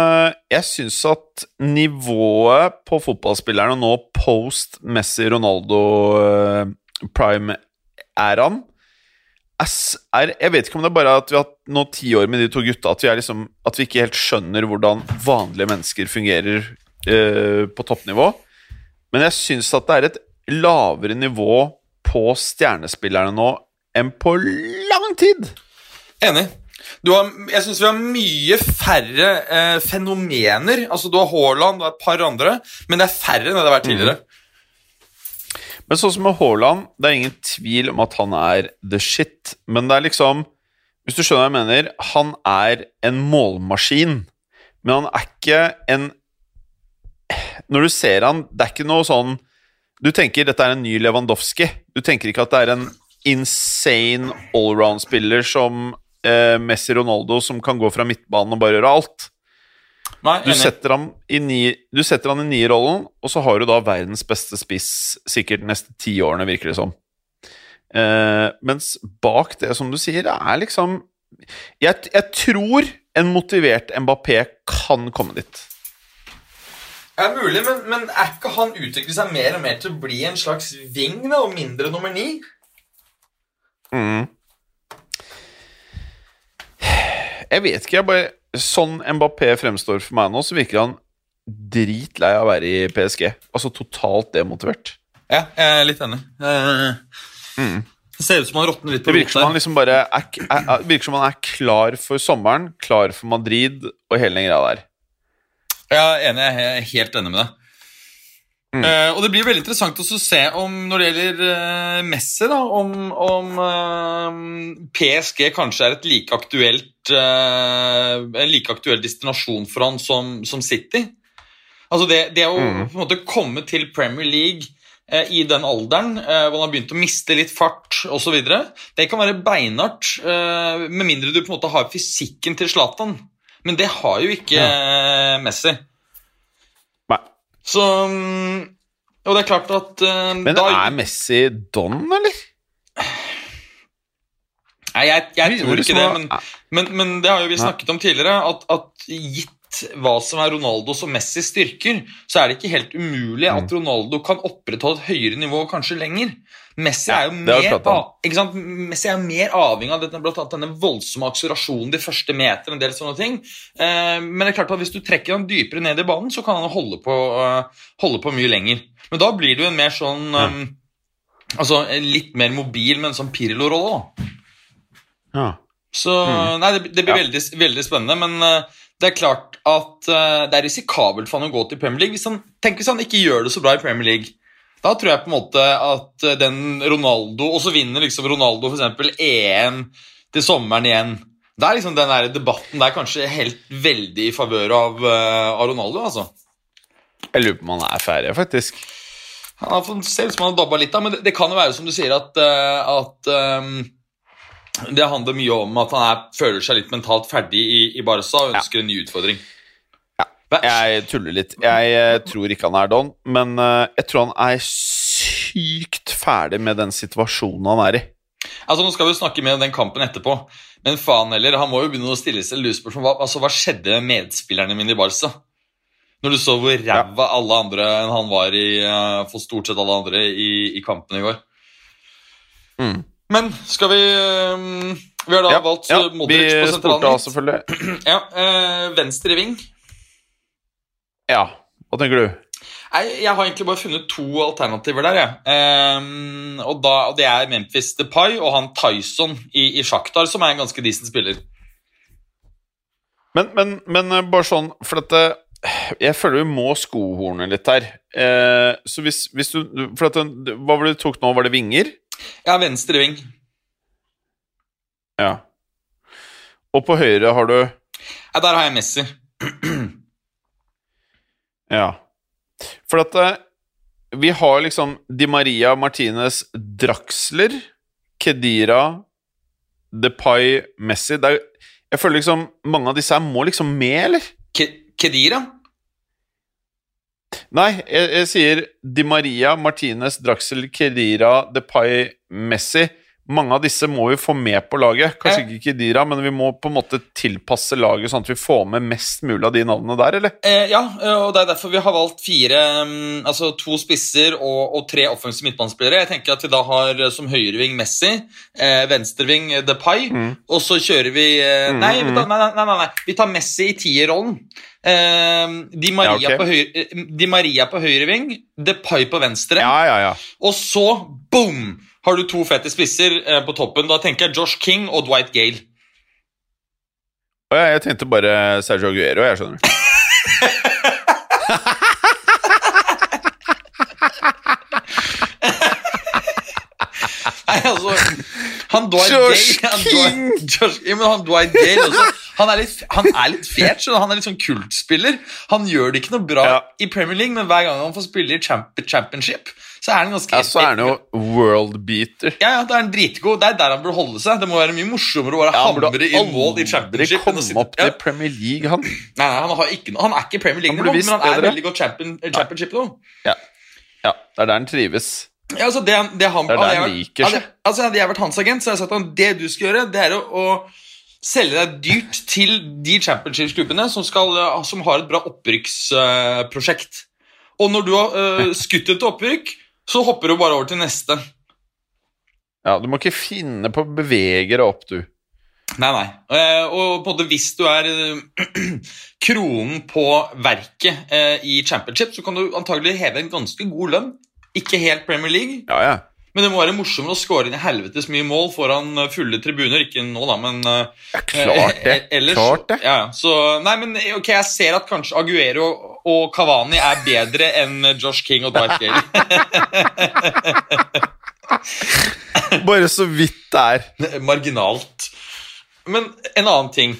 jeg syns at nivået på fotballspillerne nå post Messi, Ronaldo, prime-æraen s- er Jeg vet ikke om det er bare at vi har hatt nå ti år med de to gutta, at vi, liksom, at vi ikke helt skjønner hvordan vanlige mennesker fungerer øh, på toppnivå, men jeg syns at det er et lavere nivå på stjernespillerne nå enn på lang tid. Enig. Du har, jeg syns vi har mye færre eh, fenomener. Altså, Du har Haaland og et par andre, men det er færre enn det har vært tidligere. Men sånn som med Haaland, det er ingen tvil om at han er the shit. Men det er liksom Hvis du skjønner hva jeg mener, han er en målmaskin. Men han er ikke en Når du ser han, det er ikke noe sånn Du tenker dette er en ny Lewandowski. Du tenker ikke at det er en insane allround-spiller som eh, Messi Ronaldo, som kan gå fra midtbanen og bare gjøre alt. Nei, Du setter, ham i ni, du setter han i nierrollen, og så har du da verdens beste spiss sikkert de neste ti årene, virker det som. Eh, mens bak det, som du sier, det er liksom jeg, jeg tror en motivert Mbappé kan komme dit. Det er mulig, men, men er ikke han utvikler seg mer og mer til å bli en slags ving da, og mindre nummer ni? Mm. Jeg vet ikke, jeg bare Sånn Mbappé fremstår for meg nå, så virker han dritlei av å være i PSG. Altså totalt demotivert. Ja, jeg er litt enig. Mm. Det ser ut som han råtner litt på Det virker som han liksom bare er, er, er, virker som han er klar for sommeren, klar for Madrid og hele den greia der. Ja, enig, jeg er helt enig med deg. Mm. Eh, og det blir veldig interessant også å se om når det gjelder uh, Messi, da, om, om uh, PSG kanskje er et like aktuelt eh, en like aktuell destinasjon for han som, som City. Altså det, det å Mm. på en måte komme til Premier League eh, i den alderen, eh, hvor han har begynt å miste litt fart osv., det kan være beinhardt, eh, med mindre du på en måte har fysikken til Zlatan. Men det har jo ikke ja. Messi. Så mm, Og det er klart at uh, Men da, er Messi don, eller? Nei, jeg, jeg tror ikke det, men, men, men det har jo vi snakket om tidligere, at, at gitt hva som er Ronaldos og Messis styrker, så er det ikke helt umulig Mm. at Ronaldo kan opprettholde et høyere nivå kanskje lenger. Messi er jo mer, av-? Messi er mer avhengig av denne, blant annet denne voldsomme akselerasjonen de første meter. en del sånne ting. Eh, men det er klart at hvis du trekker han dypere ned i banen, så kan han holde på, eh, holde på mye lenger. Men da blir det jo en mer sånn Ja. eh, Altså litt mer mobil, men sånn Pirlo-rolle. Ja. Så Nei, det, det blir Ja. veldig, veldig spennende, men det er klart at uh, det er risikabelt for han å gå til Premier League. Hvis han, tenk hvis han ikke gjør det så bra i Premier League. Da tror jeg på en måte at eh, den Ronaldo Og så vinner liksom Ronaldo f.eks. EM til sommeren igjen. Det er liksom den der debatten der kanskje helt veldig i favør av, uh, av Ronaldo, altså. Jeg lurer på om han er ferdig, faktisk. Han har fått se ut som han har dabba litt, da, men det, det kan jo være som du sier, at, uh, at ehm, det handler mye om at han er, føler seg litt mentalt ferdig i, i Barca og ønsker en ny utfordring. Ja. Jeg tuller litt. Jeg eh, tror ikke han er don, men eh, jeg tror han er sykt ferdig med den situasjonen han er i. Altså, Nå skal vi snakke mer om den kampen etterpå, men faen heller, han må jo begynne å stille seg lurespørsmål. Hva, altså, hva skjedde med medspillerne mine i Barca? Når du så hvor ræva alle andre enn han var i, eh, for stort sett alle andre i, i kampen i går. Mm. Men skal vi eh, Vi har da Ja, valgt ja, eh, Modric vi på sentralen. da midt. selvfølgelig. Ja, eh, venstre ving. Ja, hva tenker du? Nei, jeg har egentlig bare funnet to alternativer der. Ja. Um, og, da, og Det er Memphis Depay og han Tyson i, i Shakhtar, som er en ganske decent spiller. Men, men, men eh, bare sånn, for dette Jeg føler vi må skohorne litt her. Eh, så hvis, hvis du For dette, Hva var det du tok nå? Var det vinger? Ja, venstre ving. Ja. Og på høyre har du Ja, der har jeg Messi. Ja. For at eh, vi har liksom Di Maria Martinez Draxler, Kedira, Depay, Messi er, Jeg føler liksom mange av disse her må liksom med, eller? Ke Kedira? Nei, jeg, jeg sier Di Maria, Martinez, Draxler, Kedira, Depay, Messi. Mange av disse må vi få med på laget. Kanskje Eh. ikke Kedira, men vi må på en måte tilpasse laget sånn at vi får med mest mulig av de navnene der, eller? Eh, ja, eh, og det er derfor vi har valgt fire mm, Altså to spisser og, og tre offensive midtbanespillere. Jeg tenker at vi da har eh, som høyreving Messi, eh, venstreving Depay, og så kjører vi eh, Mm, nei, mm. tar, nei, nei, nei, nei, vi tar Messi i tierrollen. Uh, Di, Maria Ja, okay. på høyre, Di Maria på høyreving, Depay på venstre. Ja, ja, ja. Og så, boom, har du to fete spisser eh, på toppen. Da tenker jeg Josh King og Dwight Gale. Å jeg, jeg tenkte bare Sergio Aguero, jeg skjønner. Nei, altså Han Dwight Josh Gale han, Dwight, Josh, ja, men han Dwight Gale også Han er litt, han er litt fet, du. Han er litt sånn kultspiller. Han gjør det ikke noe bra Ja. i Premier League, men hver gang han får spille i champ championship, så er den ganske Ja, så er han jo world beater. Ja, ja, det er en dritgod. Det er der han burde holde seg. Det må være mye morsommere å bare ja, hamre i mål i championship. enn å komme sitte- opp til ja. Premier League, han. Nei, nei, han, har ikke, han er ikke Premier League, han burde men han er bedre. veldig godt champion, championship nå. Ja. ja, det er der han trives. Ja, altså det, det, han, Det er der han vært- liker seg. altså Hadde jeg vært hans agent, så hadde jeg sagt at det du skal gjøre, det er å, å selge deg dyrt til de championship-klubbene som, eh, som har et bra opprykksprosjekt. Og når du har uh, skutt et opprykk, så hopper du bare over til neste. Ja, Du må ikke finne på å bevege deg opp, du. Nei, nei. Eh, og på en måte hvis du er eh, kronen på verket eh, i championship, så kan du antagelig heve en ganske god lønn. Ikke helt Premier League, Ja, ja. men det må være morsommere å score inn i helvetes mye mål foran fulle tribuner. Ikke nå, da, men ja klart det. ellers, Klart det. Ja, så, nei, men ok, jeg ser at kanskje Aguero og Cavani er bedre enn Josh King og Dwight Gale. Bare så vidt det er. Marginalt. Men en annen ting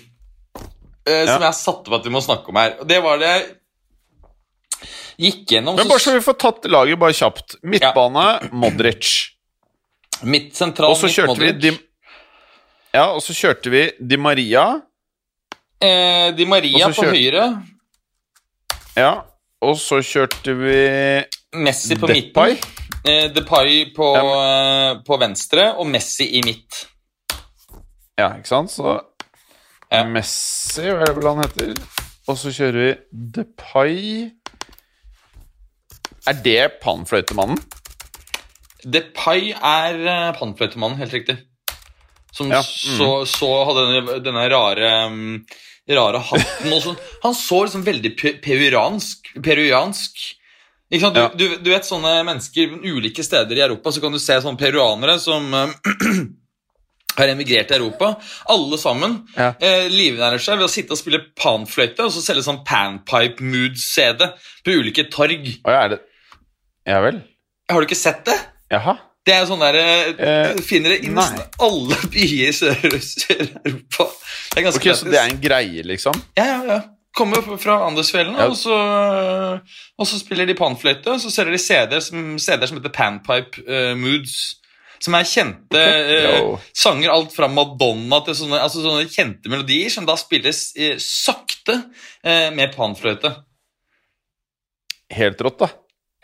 eh, som jeg satte på at vi må snakke om her, det var det Gikk gjennom Men bare så vi får tatt laget bare kjapt. Midtbane, Modric. Midt sentral Og så midt Modric. vi. Di Ja, og så kjørte vi Di Maria. eh, Di Maria på høyre, Ja. Og så kjørte vi Messi på Depay. midten, eh, Depay på, eh, på venstre og Messi i midt. Ja, ikke sant? Så Ja. Messi, hva er det vel han heter? Og så kjører vi Depay Er det panfløytemannen? Depay er panfløytemannen, pannfløytemannen, helt riktig. Som Ja, mm. så, så hadde denne, denne rare um, Rare hatten og sånn. Han så liksom veldig peruansk, peruansk. Ikke sant? Du, Ja. du, du vet sånne mennesker ulike steder i Europa, så kan du se sånne peruanere som um, har emigrert til Europa. Alle sammen Ja. eh, livnærer seg ved å sitte og spille panfløyte og så selge sånn panpipe mood-CD på ulike torg. Å ja, er det Ja vel? Har du ikke sett det? Jaha. Det er sånn der, Du Eh, finner det i nesten alle byer i Sør-Europa. Det er ganske Ok, Så det er en greie, liksom? Ja, ja, ja. Kommer fra Andesfjellene, Ja. og, så, og så spiller de panfløyte, og så selger de CD-er som, CD som heter Panpipe uh, Moods. Som er kjente Jo. sanger, alt fra Madonna til sånne, altså sånne kjente melodier, som da spilles uh, sakte med panfløyte. Helt rått, da.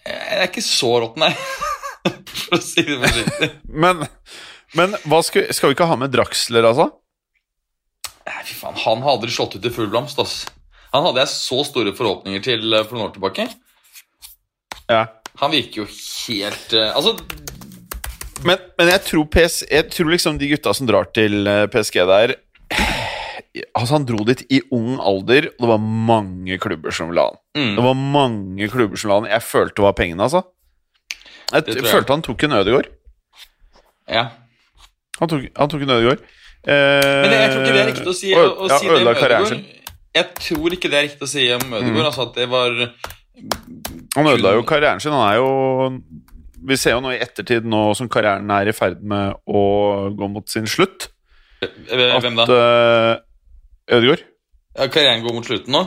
Eh, Det er ikke så rått, nei. For å si det forsiktig. Men, men hva skal, skal vi ikke ha med Draxler, altså? Fy faen, Han har aldri slått ut i full blomst. ass. Han hadde jeg så store forhåpninger til eh, for noen år tilbake. Ja. Han virker jo helt eh, Altså, Men, men jeg tror PS Jeg tror liksom de gutta som drar til eh, PSG der Altså Han dro dit i ung alder, og det var mange klubber som la han. mm, Det var mange klubber som la han. Jeg følte det var pengene, altså. Jeg, jeg. følte han tok en Ødegård. ja. Han tok, han tok en Ødegård. Eh, Men jeg tror ikke det er riktig å si, å, å ja, si det om. Ødegaard. Jeg tror ikke det er riktig å si om Ødegaard. Mm. Altså at det var Han ødela jo karrieren sin. Han er jo Vi ser jo nå i ettertid, nå som karrieren er i ferd med å gå mot sin slutt, eh, Hvem da? eh, Ødegaard Ja, karrieren går mot slutten nå?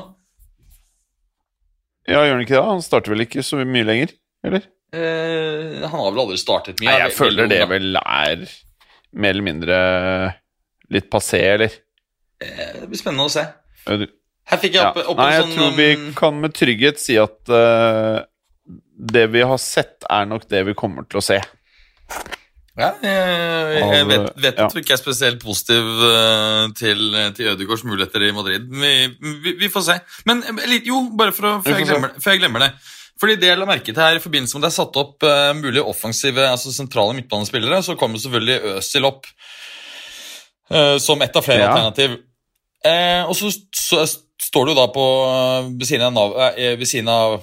Ja, gjør han ikke det? Han starter vel ikke så mye lenger? Eller? Eh, han har vel aldri startet mye. Nei, jeg føler det vel er mer eller mindre litt passé, eller? Eh, Det blir spennende å se. Her fikk jeg Ja. opp, opp Nei, en jeg sånn tror vi um, kan med trygghet si at uh, det vi har sett, er nok det vi kommer til å se. Ja, jeg, jeg vet, vet ja. at du ikke er spesielt positiv eh, til, til Ødegaards muligheter i Madrid. Vi, vi, vi får se. Men eh, litt, jo, bare for å, før, jeg glemmer, før jeg glemmer det. Fordi det jeg la merke til her i forbindelse med at det er satt opp uh, mulige offensive, altså sentrale midtbanespillere, så kommer selvfølgelig Øzil opp eh, som ett av flere Ja. alternativ. Eh, og så, så står det jo da på eh, ved siden av, nav, eh, ved siden av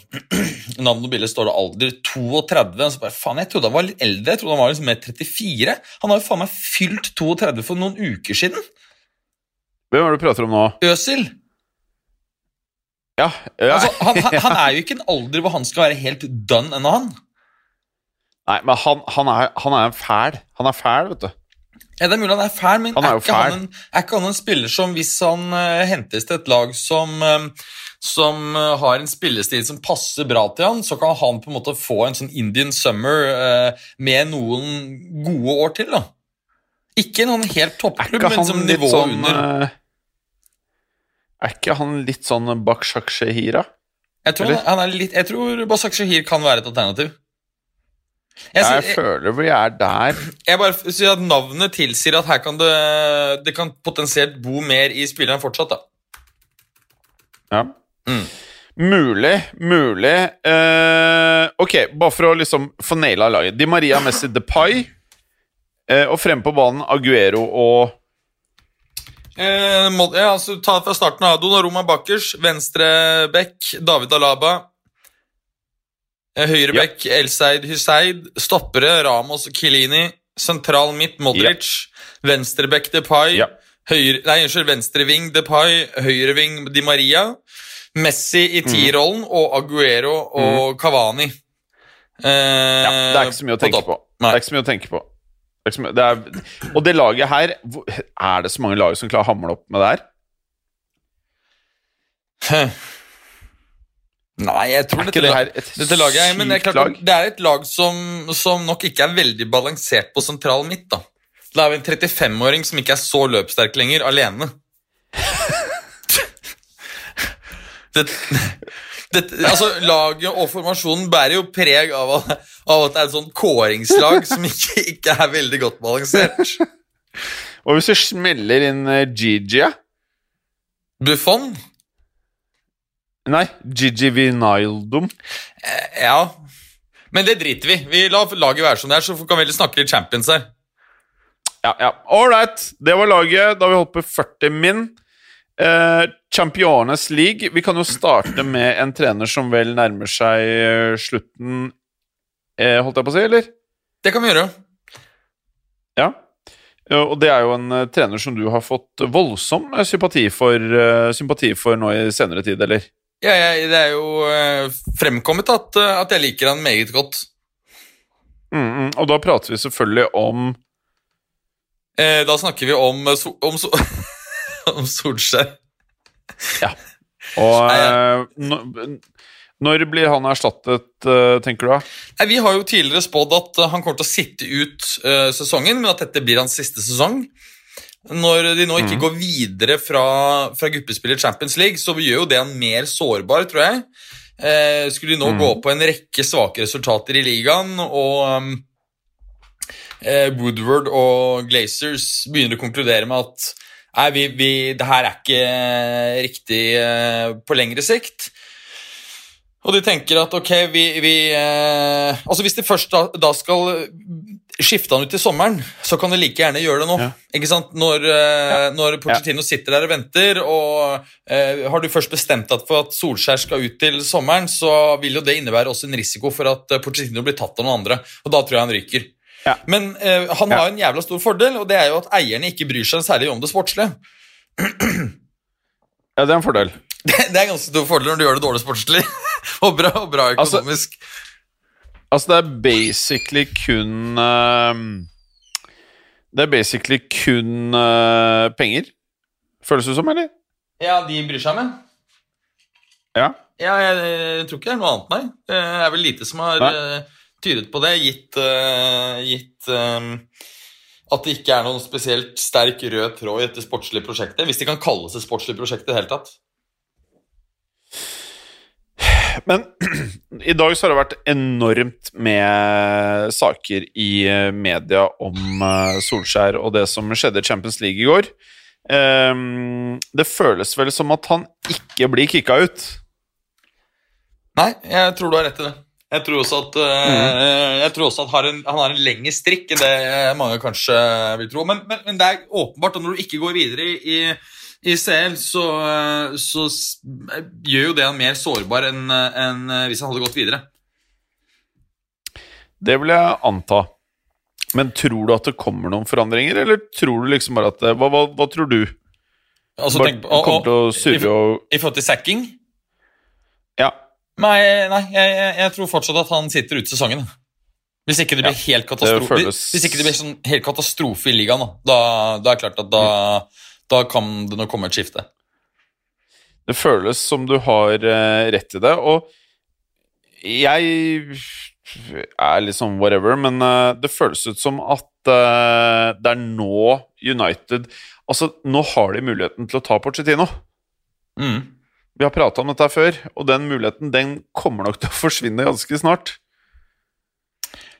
navn og bilde står det alder 32. Så bare, faen, Jeg trodde han var litt eldre. Jeg trodde han var liksom mer 34. Han har jo faen meg fylt 32 for noen uker siden. Hvem er det du prater om nå? Øsil. Ja, ja. Altså, han, han, han er jo ikke en alder hvor han skal være helt done ennå, han. Nei, men han, han, er, han er fæl. Han er fæl, vet du. Ja, Det er mulig han er fæl, men Han er er, ikke ikke han en, er ikke han en spiller som hvis han uh, hentes til et lag som, uh, som uh, har en spillestil som passer bra til han, så kan han på en måte få en sånn Indian summer med noen gode år til, da. Ikke noen helt Er toppklubb, men som nivået nivå sånn under. Er ikke han litt sånn Bakshak Shehira? Jeg tror, han, han er litt, jeg tror Basak Shahir kan være et alternativ. Jeg, Jeg, sier- føler vi er der. Jeg bare sier at Navnet tilsier at her kan det, det kan potensielt bo mer i spilleren fortsatt. da. Ja. Mm. Mulig, mulig. Uh, ok, bare for å liksom få naila laget. Di Maria Messi Depay. Uh, og fremme på banen Aguero og Eh, må, ja, altså, ta fra starten av. Donnarumma bakkers, venstre bekk David Alaba. Eh, høyre Ja. Elseid Husseid. Stoppere Ramos og Kilini. Sentral midt Modric. Venstrebekk, Depay. Ja. Høyre, nei, unnskyld, venstreving, Depay. Høyreving, Di Maria. Messi i Mm. T-rollen og Aguero og Cavani. Eh, ja, Det er ikke så mye å tenke på. Det er ikke så mye å tenke på. Det mye, det er, og det laget her Er det så mange lag som klarer å hamle opp med det her? Nei, jeg tror dette, det her et dette laget er, men det er, klart, lag? det er et lag som, som nok ikke er veldig balansert på sentral midt. da. Da er vi en 35-åring som ikke er så løpssterk lenger, alene. det, det, altså, Laget og formasjonen bærer jo preg av, av at det er et sånt kåringslag som ikke, ikke er veldig godt balansert. Og hvis du smeller inn eh, Gigi? Buffon? Nei, Gigi Vinaldum. Eh, Ja. Men det driter vi. Vi lar laget være som det er, så kan vi heller snakke litt Champions her. Ja, ja. All right. Det var laget. Da har vi holdt på 40 min. Eh, Championes League. Vi kan jo starte med en trener som vel nærmer seg eh, slutten, eh, holdt jeg på å si, eller? Det kan vi gjøre. Ja. Eh, Og det er jo en eh, trener som du har fått voldsom sympati for, sympati for nå i senere tid, eller? Ja, jeg, det er jo eh, fremkommet at, eh, at jeg liker han meget godt. Mm, mm. Og da prater vi selvfølgelig om Eh, da snakker vi om, eh, so, om, so, om Solskjær. Og Nei, ja. når, når blir han erstattet, tenker du? Nei, vi har jo tidligere spådd at han kommer til å sitte ut uh, sesongen, men at dette blir hans siste sesong. Når de nå ikke går videre fra, fra gruppespillet Champions League, så gjør jo det han mer sårbar, tror jeg. Eh, skulle de nå gå på en rekke svake resultater i ligaen, og um, eh, Woodward og Glazers begynner å konkludere med at nei, vi, vi, det her er ikke riktig eh, på lengre sikt. Og de tenker at ok, vi, vi eh, Altså Hvis de først da, da skal skifte han ut til sommeren, så kan du like gjerne gjøre det nå. Ja. Ikke sant? Når, ja. når Pochettino sitter der og venter, og eh, har du først bestemt deg for at Solskjær skal ut til sommeren, så vil jo det innebære også en risiko for at Porcetino blir tatt av noen andre, og da tror jeg han ryker. Ja. Men eh, han har en jævla stor fordel, og det er jo at eierne ikke bryr seg særlig om det sportslige. Ja, det er en fordel. Det, det er en ganske stor fordel når du gjør det dårlig sportslig, og bra, og bra Altså- økonomisk. Altså, det er basically kun uh, Det er basically kun uh, penger. Føles det som, eller? ja, de bryr seg med. Ja. Ja, jeg, jeg tror ikke det er noe annet, nei. Det er vel lite som har uh, tydet på det, gitt, eh, gitt eh, at det ikke er noen spesielt sterk rød tråd i dette sportslige prosjektet. Hvis det kan kalles et sportslig prosjekt i det hele tatt. Men i dag så har det vært enormt med saker i eh, media om eh, Solskjær og det som skjedde i Champions League i går. Ehm, det føles vel som at han ikke blir kicka ut. Nei, jeg tror du har rett i det. Jeg tror også at, mm. tror også at har en, han har en lengre strikk enn det mange kanskje vil tro. Men, men, men det er åpenbart at når du ikke går videre i, i, i CL, så, eh, så gjør jo det han mer sårbar enn en hvis han hadde gått videre. Det vil jeg anta. Men tror du at det kommer noen forandringer, eller tror du liksom bare at hva, hva, hva tror du? Altså, Bare tenk på- og- kommer til å surre og I forhold til sacking? Ja. Nei, nei jeg, jeg, tror fortsatt at han sitter ute sesongen. Hvis ikke det blir helt katastrofe det føles- Hvis ikke det blir sånn helt katastrofe i ligaen, da, da, er det klart at da, da kan det nok komme et skifte. Det føles som du har eh, rett i det, og jeg er sånn whatever, men eh, det føles ut som at eh, det er nå United Altså, nå har de muligheten til å ta Porcetino. Mm. Vi har prata om dette før, og den muligheten den kommer nok til å forsvinne ganske snart.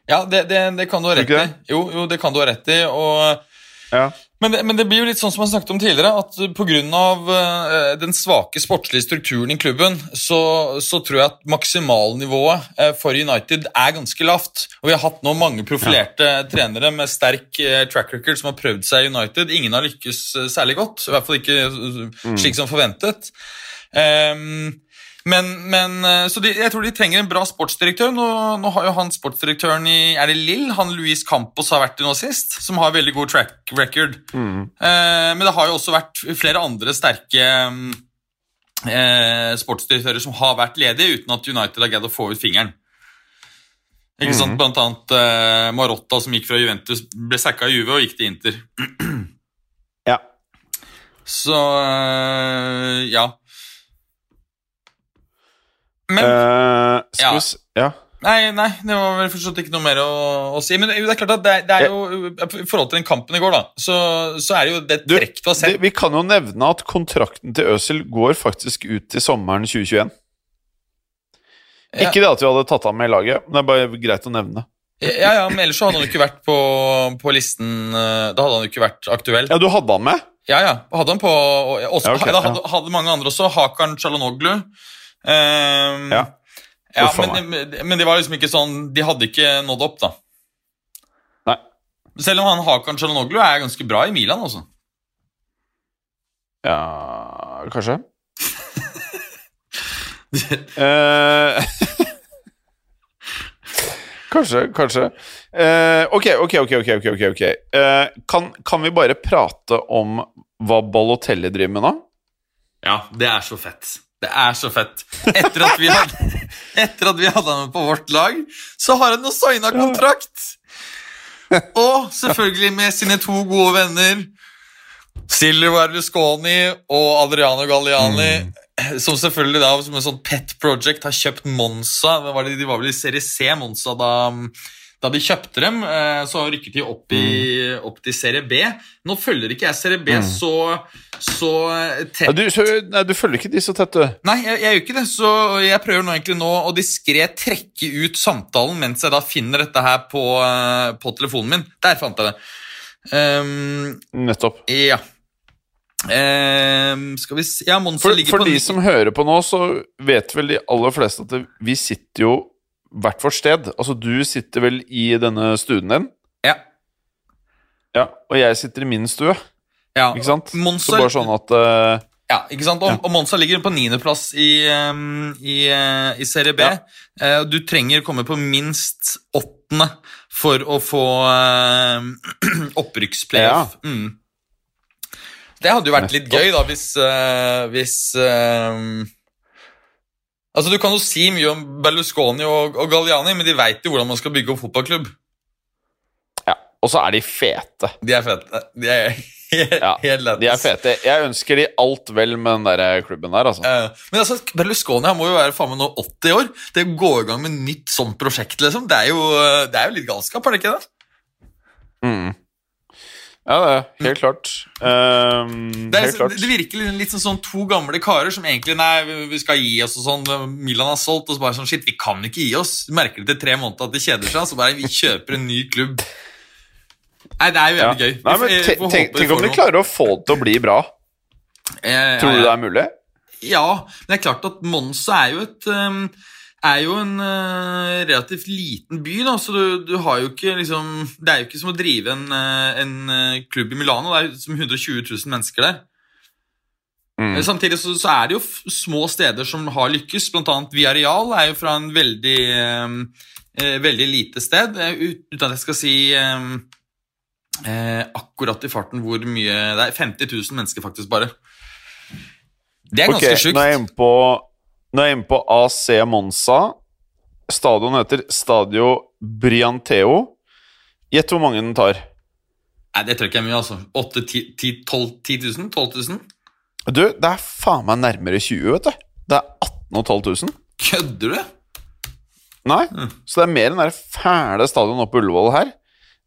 Ja, det, det, det kan du ha rett i. Jo, jo, det kan du ha rett i. Og, Ja. Men, det, men det blir jo litt sånn som jeg snakket om tidligere, at pga. Uh, den svake sportslige strukturen i klubben, så, så tror jeg at maksimalnivået eh, for United er ganske lavt. Og vi har hatt nå mange profilerte trenere med sterk eh, track record som har prøvd seg i United. Ingen har lykkes eh, særlig godt, i hvert fall ikke eh, slik som forventet. Ehm, men, men eh, Så de, jeg tror de trenger en bra sportsdirektør. Nå, nå har jo han sportsdirektøren i Er det Lill? Han Luis Campos har vært det nå sist, som har veldig god track record. Eh, men det har jo også vært flere andre sterke mm, eh, sportsdirektører som har vært ledige, uten at United har greid å få ut fingeren. Ikke sant? Blant annet eh, Marotta, som gikk fra Juventus, ble sacka i Juve og gikk til Inter. ja. Så eh, ja. Men uh, Ja. ja. Nei, nei, det var vel forstått ikke noe mer å, å si. Men det er klart at det, det er jo I forhold til den kampen i går, da, så, så er det jo det trekk du har sett. vi kan jo nevne at kontrakten til Øzil går faktisk ut til sommeren 2021. Ja. Ikke det at vi hadde tatt ham med i laget, men det er bare greit å nevne. Ja, ja, men ellers så hadde han jo ikke vært på, på listen eh, Da hadde han jo ikke vært aktuell. Ja, du hadde han med? Ja, ja. Hadde han på og også, Ja, okay, da hadde, hadde mange andre også. Hakan Chalanoglu. Um, Ja. ja men, men de var liksom ikke sånn De hadde ikke nådd opp, da. Nei. Selv om han Hakan Chalanoglu er ganske bra i Milan, altså. Ja Kanskje? Eh, kanskje, kanskje. Uh, ok, ok, ok. ok, ok, ok, ok. Eh, kan, kan vi bare prate om hva Balotelli driver med nå? Ja, det er så fett. Det er så fett. Etter at vi hadde, etter at vi hadde han med på vårt lag, så har han jo signa kontrakt! Og selvfølgelig med sine to gode venner, Silvio Berlusconi og Adriano Galliani, som selvfølgelig da som en sånn pet project har kjøpt Monza. Var det, de var vel i Serie C, Monza, da, da de kjøpte dem, eh, så rykket de opp, i, opp til Serie B. Nå følger ikke jeg Serie B så, så Ja, tett. du, så, nei, du følger ikke de så tett, du. Nei, jeg, jeg gjør ikke det, så jeg prøver nå egentlig nå å diskré trekke ut samtalen mens jeg da finner dette her på, eh, på telefonen min. Der fant jeg det. Um, Nettopp. ja. Um, skal vi se Ja, Monza For, ligger for på de som hører på nå, så vet vel de aller fleste at vi sitter jo hvert vårt sted. Altså, du sitter vel i denne stuen din, Ja. ja, og jeg sitter i min stue, ja. ikke sant? Monster, Så bare sånn at uh, ja, ikke sant? Og, Ja. og Monza ligger på niendeplass i, um, i, uh, i Serie B. Ja. Uh, du trenger komme på minst åttende for å få uh, opprykksplayoff. Mm. Det hadde jo vært litt gøy, da, hvis, hvis Altså, Du kan jo si mye om Berlusconi og, og Galliani, men de veit jo hvordan man skal bygge opp fotballklubb. Ja. Og så er de fete. De er fete. De er helt, Ja. De er fete. Jeg ønsker de alt vel med den der klubben der, altså. Eh, men altså, Berlusconi han må jo være faen meg nå 80 år. Det å gå i gang med nytt sånt prosjekt, liksom, det er jo, det er jo litt galskap, er det ikke det? Mm. Ja, det er helt klart. Um, Det, er, helt klart. det virker litt, sånn, sånn to gamle karer som egentlig Nei, vi- skal gi oss og sånn. Milan har solgt, og så bare sånn Shit, vi kan ikke gi oss. Du merker det til tre måneder at de kjeder seg, så bare vi kjøper en ny klubb. Nei, det er jo Ja. gøy. Nei, men tenk, tenk, tenk om de klarer å få det til å bli bra. Eh, Tror du det er mulig? Ja, men det er klart at Monza er jo et um, er jo en uh, relativt liten by, da, så du, du har jo ikke liksom Det er jo ikke som å drive en, uh, en uh, klubb i Milano. Det er som 120 000 mennesker der. Mm. Samtidig så, så er det jo små steder som har lykkes. Blant annet Viareal er jo fra en veldig eh, veldig lite sted. eh, Uten at jeg skal si eh, akkurat i farten hvor mye Det er 50 000 mennesker, faktisk, bare. Det er ganske okay, sjukt. Nå er jeg inne på, nå er jeg inne på AC Monza. Stadion heter Stadio Brianteo. Gjett hvor mange den tar. Nei, det tror jeg ikke er mye, altså. 8, 10, 10, 12, 10 000? 12 000? Du, det er faen meg nærmere 20, vet du. Det er 18 500. Kødder du? Nei, Mm. så det er mer enn det fæle stadionet oppe på Ullevål her.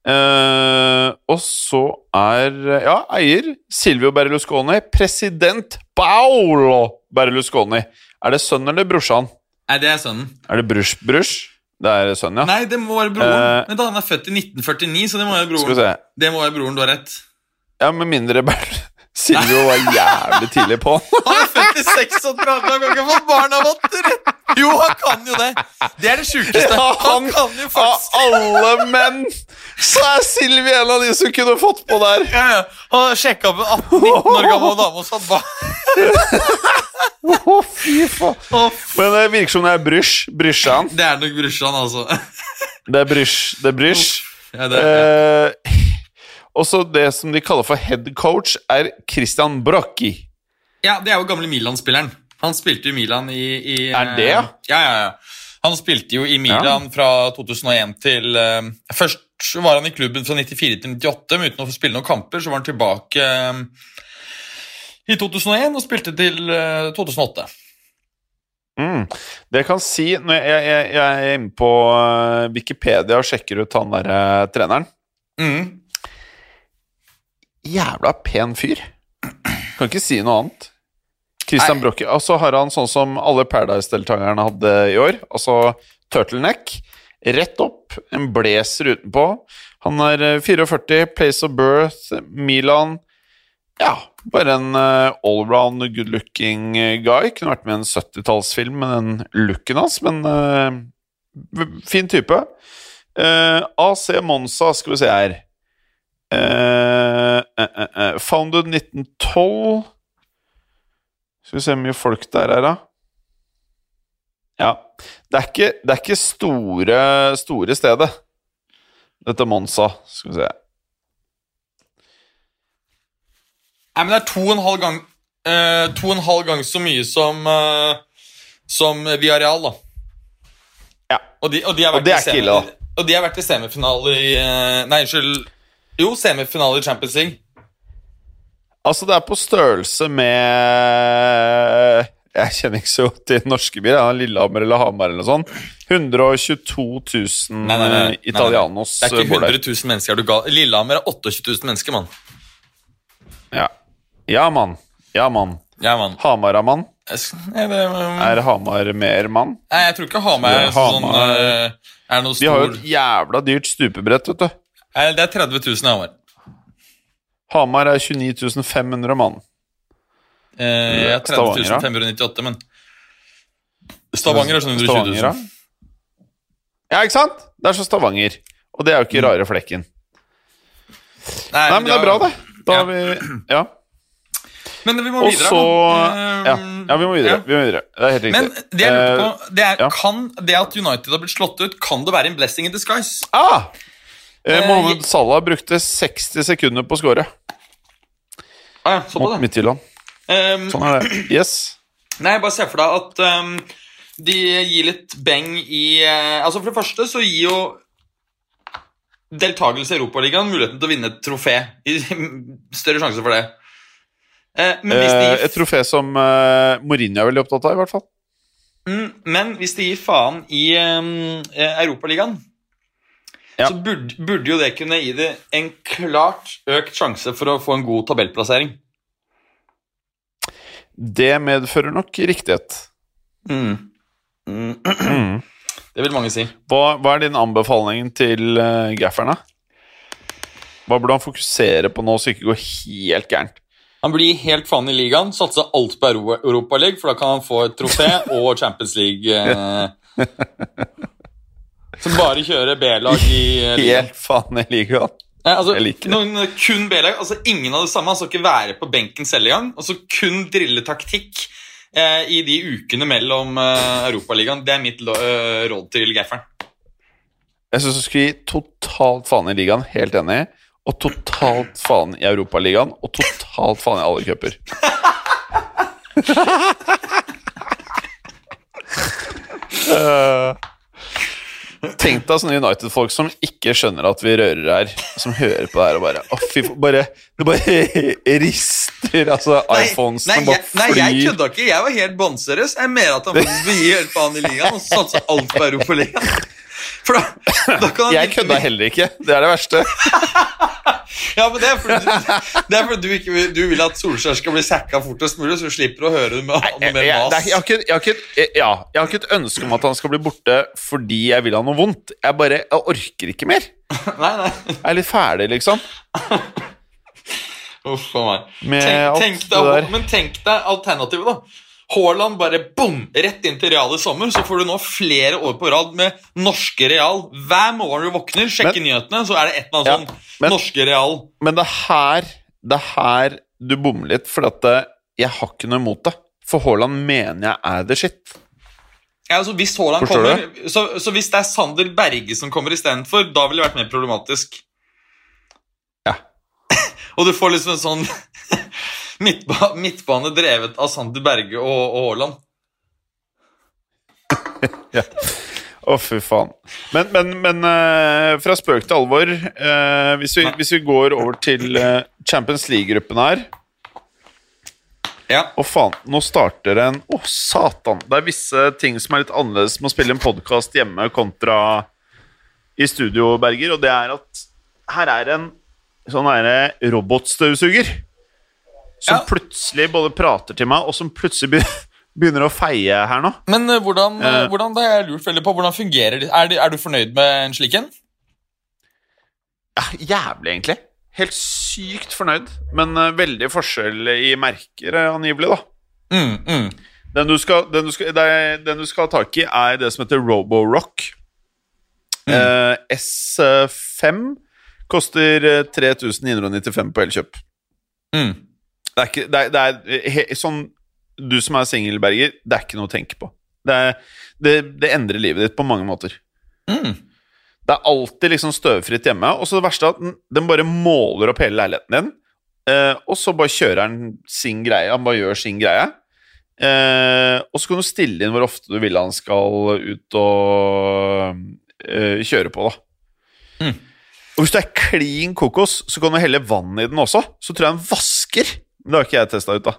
Eh, og så er ja, eier Silvio Berlusconi, president Paolo Berlusconi. Er det sønnen eller brorsan? Nei, det er sønnen. Er det brusj, brusj? Det er sønnen, ja. Nei, det må være broren. Eh, Men da Han er født i 1949, så det må være broren. Skal vi se. Det må være broren, du har rett. Ja, med mindre Ber Silvio var jævlig tidlig på. Han er født i 36, han kan ikke få barn av votter! Jo, han kan jo det! Det er det sjukeste. Ja, Han han- kan jo faktisk Av alle menn så er Silvio en av de som kunne fått på der. ja, ja. Han sjekka opp en 18-19 år gammel dame og satt bak. Å, fy faen. Men det virker som det er brysj. Brysjan. Det er nok brorsan, altså. Det er brysj. Det er brysj. Ja, det, ja. Eh, også det som de kaller for head coach, er Christian Brocchi. Ja, det er jo gamle Milan-spilleren. Han spilte jo i Milan i, i Er det, ja? Ja, ja, ja. Han spilte jo i Milan fra 2001 til uh, Først var han i klubben fra 94 til 98, men uten å få spille noen kamper. Så var han tilbake uh, i 2001 og spilte til uh, 2008. Mm. Det jeg kan si når jeg, jeg, jeg er inne på eh, Wikipedia og sjekker ut han derre treneren Mm. Jævla pen fyr. Kan ikke si noe annet. Christian Brokke. Og så har han sånn som alle Paradise-deltakerne hadde i år. Altså turtleneck. Rett opp, en blazer utenpå. Han er eh, 44, place of birth, Milan. Ja, bare en uh, allround good looking eh, guy. Kunne vært med i en 70-tallsfilm med den looken hans, men uh, fin type. Uh, AC Monza, skal vi se her. Eh, eh, founded 1912 Skal vi se hvor mye folk der er, da. Ja. Det er ikke, det er ikke store, store stedet, dette Monza. Skal vi se. Nei, men det er to og en halv gang eh, To og en halv gang så mye som uh, Som Viareal, da. Ja. Og de, og de Og det er ikke ille, da. Og de har vært i semifinale i Nei, unnskyld. Jo, semifinale i Champions League. Altså, det er på størrelse med Jeg kjenner ikke så godt til norske byer. Lillehammer eller Hamar eller noe sånt. 122 000 Nei, nei, nei, italianos Det er ikke bor 100 000 mennesker. Er du gal? Lillehammer er 28 000 mennesker, mann. Ja, ja mann. Ja, mann. Ja, man. Hamar er mann. Det, Er Hamar mer mann? nei, jeg tror ikke Hamar er Hamar- sånn eh, Er noe De har jo et jævla dyrt stupebrett, vet du. Nei, Det er 30 000 i Hamar. Hamar er 29 500 mann. Eh, er 30 Stavanger, 598, men Stavanger er sånn 120 000. Stavanger. Ja, ikke sant? Det er så Stavanger. Og det er jo ikke rare flekken. Nei, men det er bra, det. Da Ja. har vi Ja. Men vi må Og videre. så ja. Eh, ja, vi må videre. ja. Vi må videre. Det er helt riktig. Men det jeg lurte på, det er, ja. kan det at United har blitt slått ut, kan det være en blessing in disguise? Ah! Eh, Eh, Mohammed Salah brukte 60 sekunder på å score Ah, ja, så på mot det. Midtjylland. Um, Sånn er det. Yes. Nei, bare se for deg at um, de gir litt beng i uh, Altså, for det første så gir jo deltakelse i Europaligaen muligheten til å vinne et trofé. Større sjanse for det. Uh, men, hvis de uh, et trofé som Mourinho er veldig opptatt av, i hvert fall. mm, men hvis de gir faen i um, Europaligaen, Ja. så burde, burde jo det kunne gi det en klart økt sjanse for å få en god tabellplassering. Det medfører nok riktighet. Mm. Mm. Mm. Det vil mange si. Hva, hva er din anbefaling til uh, gafferen, da? Hva burde han fokusere på nå, så ikke går helt gærent? Han blir helt faen i ligaen, satser alt på Euro Europaligaen, for da kan han få et trofé og Champions League. Så bare kjøre B-lag i eh, ligaen. Helt faen i ligaen. Nei, altså, jeg liker det. noen, kun B-lag, altså ingen av det samme. Han skal ikke være på benken selv engang. Og så kun drille taktikk eh, i de ukene mellom eh, Europaligaen. Det er mitt lo- eh, råd til gafferen. Jeg syns du skulle gi totalt faen i ligaen, helt enig. Og totalt faen i Europaligaen, og totalt faen i alle cuper. Eh, Tenk deg sånne United-folk som ikke skjønner at vi rører her, som hører på det her og bare Å, fy. Bare, det bare rister. Altså, iPhones nei, nei, bare flyr. nei, jeg kødda ikke. Jeg var helt bånnseriøs. Jeg mener at han faktisk vil gi helt faen i ligaen og satse alt på Europaligaen. For da, da kan han Jeg kødda heller ikke. Det er det verste. Ja, men det er fordi det er fordi du ikke vil, du vil at Solskjær skal bli sacka fortest mulig, så du slipper å høre med, noe mer er- mas. jeg, ja, jeg har ikke et ønske om at han skal bli borte fordi jeg vil ha noe vondt. Jeg bare jeg orker ikke mer. Nei, nei. Jeg er litt ferdig, liksom. Uff a meg. Tenk, tenk deg, men tenk deg alternativet, da. Haaland bare bom, rett inn til Real i sommer. Så får du nå flere år på rad med norske Real. Hver morgen du våkner, sjekker nyhetene, så er det et eller annet Ja, sånn men- norske Real. Men det er her, det er her du bommer litt, for at eh, jeg har ikke noe imot det. For Haaland mener jeg er the shit. Ja, altså Hvis Haaland kommer så, så hvis det er Sander Berge som kommer istedenfor, da ville det vært mer problematisk. Ja. Og du får liksom en sånn midtba midtbane drevet av Sander Berge og, Haaland. ja. Å, fy faen. Men, men, men uh, fra spøk til alvor uh, hvis, vi, hvis vi går over til uh, Champions League-gruppen her Ja. Å, faen. Nå starter en Å, satan. Det er visse ting som er litt annerledes med å spille en podkast hjemme kontra i studio, Berger, og det er at her er en sånn derre robotstøvsuger som Ja. plutselig både prater til meg, og som plutselig begynner å feie her nå. Men uh, hvordan, Eh. hvordan det har jeg lurt veldig på, hvordan fungerer det? Er, er du fornøyd med en slik en? Ja, jævlig, egentlig. Helt sykt fornøyd, men uh, veldig forskjell i merker, angivelig, da. Mm, mm. Den du, skal, den, du skal, er, den du skal ha tak i, er det som heter Roborock. Eh, S5 koster eh, 3995 på Elkjøp. Mm. Det er ikke det er, det er he, sånn Du som er singel, Berger, det er ikke noe å tenke på. Det, er, det, det endrer livet ditt på mange måter. Mm. Det er alltid liksom støvfritt hjemme. Og så det verste er at den, den bare måler opp hele leiligheten din. Eh, og så bare kjører han sin greie. Han bare gjør sin greie. Eh, og så kan du stille inn hvor ofte du vil han skal ut og eh, kjøre på, da. Mm. Og hvis du er klin kokos, så kan du helle vann i den også. Så tror jeg den vasker. Det har ikke jeg testa ut, da.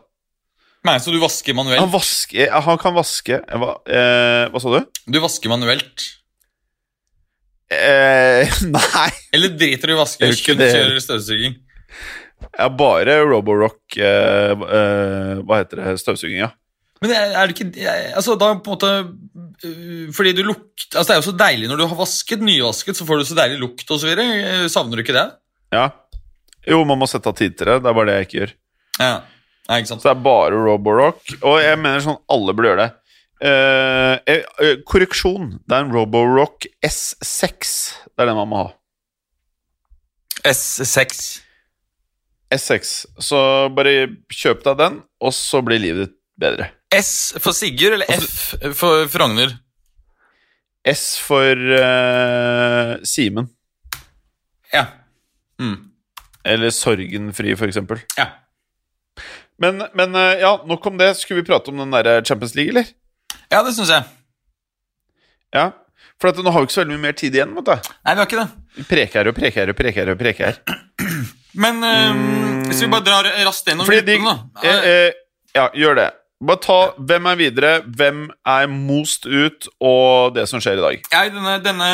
Nei, Så du vasker Han manuelt? vasker Han kan vaske Hva, eh, hva sa du? Du vasker manuelt. Eh, nei. Eller driter du i å ikke kjører støvsuging? Har bare Roborock eh, eh, Hva heter det? Støvsuging, ja. Men er, det ikke Altså, da på en måte øh, Fordi du lukter Altså, det er jo så deilig når du har vasket, nyvasket, så får du så deilig lukt så videre. Savner du ikke det? ja. Jo, man må sette av tid til det. Det er bare det jeg ikke gjør. Ja. Ja, ikke sant? Så det er bare Roborock. Og jeg mener sånn alle burde gjøre det. Eh, eh, eh, korreksjon. Det er en Roborock S6. Det er den man må ha. S6. S6. Så bare kjøp deg den, og så blir livet ditt bedre. S for Sigurd, eller F for Frogner? S for uh, Simen. Ja. Mm. Eller Sorgenfri, for eksempel. ja. Men, men eh, ja, nok om det. Skulle vi prate om den der Champions League, eller? Ja, det syns jeg. Ja. For nå har vi ikke så veldig mye mer tid igjen. vet du. Nei, vi har ikke det. Vi Preker her og preker her og preker og preker. Men mm. hvis vi bare drar raskt gjennom gruppen, da. eh, eh, ja, gjør det. Bare ta hvem er videre, hvem er most ut, og det som skjer i dag. Ja, I denne, denne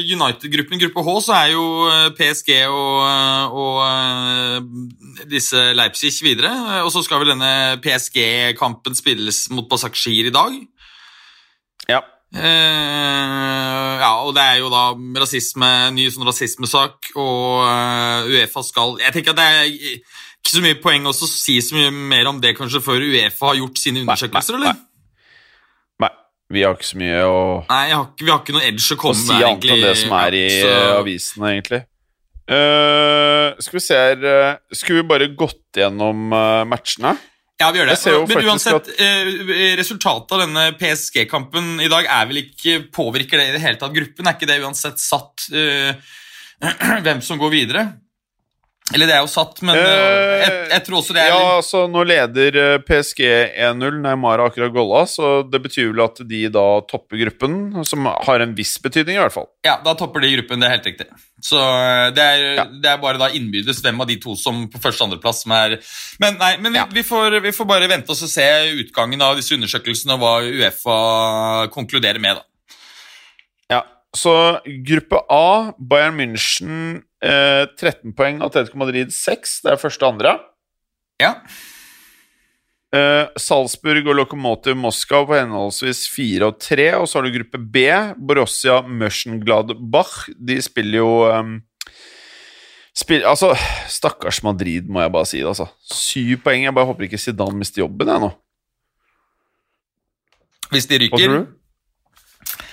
United-gruppen, gruppe H, så er jo eh, PSG og, eh, og disse Leipzig videre. Og så skal vel denne PSG-kampen spilles mot Basakshir i dag. Ja. Uh, ja, og det er jo da rasisme, ny sånn rasismesak, og uh, Uefa skal Jeg tenker at det er ikke så mye poeng også å si så mye mer om det kanskje før Uefa har gjort sine undersøkelser, nei, eller? Nei, vi har ikke så mye å, Nei, har ikke, vi har ikke noe edge å å si med. annet enn det som er i så- eh, avisene, egentlig. Uh, skal vi se her eh, Skulle vi bare gått gjennom matchene? Ja, vi gjør det. Men uansett, eh, resultatet av denne PSG-kampen i dag er vel ikke Påvirker det i det hele tatt gruppen? Er ikke det uansett satt uh, hvem som går videre? Eller det er jo satt, men eh, jeg, jeg tror også det er Ja, altså Nå leder eh, PSG 1-0. Neymar har akkurat golla, så det betyr vel at de da topper gruppen, som har en viss betydning, i hvert fall. Ja, da topper de gruppen, det er helt riktig. Så eh, det er, Ja. det er bare da innbyrdes hvem av de to som på første- og andreplass som er Men nei, men vi, Ja. vi, får, vi får bare vente oss og se utgangen av disse undersøkelsene og hva Uefa konkluderer med, da. Ja, Så gruppe A, Bayern München eh, 13 poeng, Atletico Madrid 6. Det er første og andre. Ja. Eh, Salzburg og Lokomotiv Moskva på henholdsvis 4 og 3. Og så har du gruppe B, Borussia Mönchengladbach. De spiller jo um, spill, Altså, stakkars Madrid, må jeg bare si det. altså. Syv poeng. Jeg bare håper ikke Zidane mister jobben, jeg nå. Hvis de Hva ryker.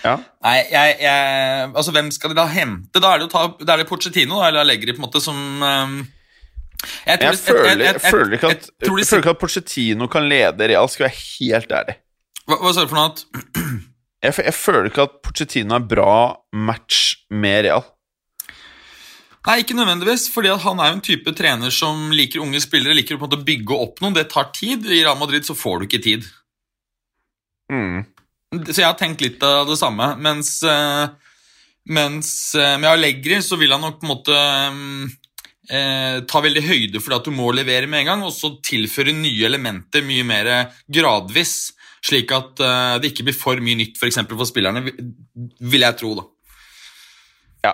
Ja. Nei, jeg, jeg Altså, hvem skal de da hente? Da er det ta, da er det Pochettino da, eller Allegri, på en måte, som um, jeg, tror Jeg føler, jeg- føler ikke at, de føler ikke at Pochettino kan lede Real, skal være helt ærlig. Hva, hva sa du for noe? At, Jeg, føler ikke at Pochettino er bra match med Real. nei, ikke nødvendigvis, fordi han er jo en type trener som liker unge spillere, liker å bygge opp noen. Det tar tid. I Real Madrid så får du ikke tid. Mm. Så jeg har tenkt litt av det samme. Mens, eh, mens eh, med Allegri så vil han nok på en måte mm, eh, ta veldig høyde for at du må levere med en gang, og så tilføre nye elementer mye mer gradvis, slik at eh, det ikke blir for mye nytt for, for spillerne, vil- jeg tro. da. Ja.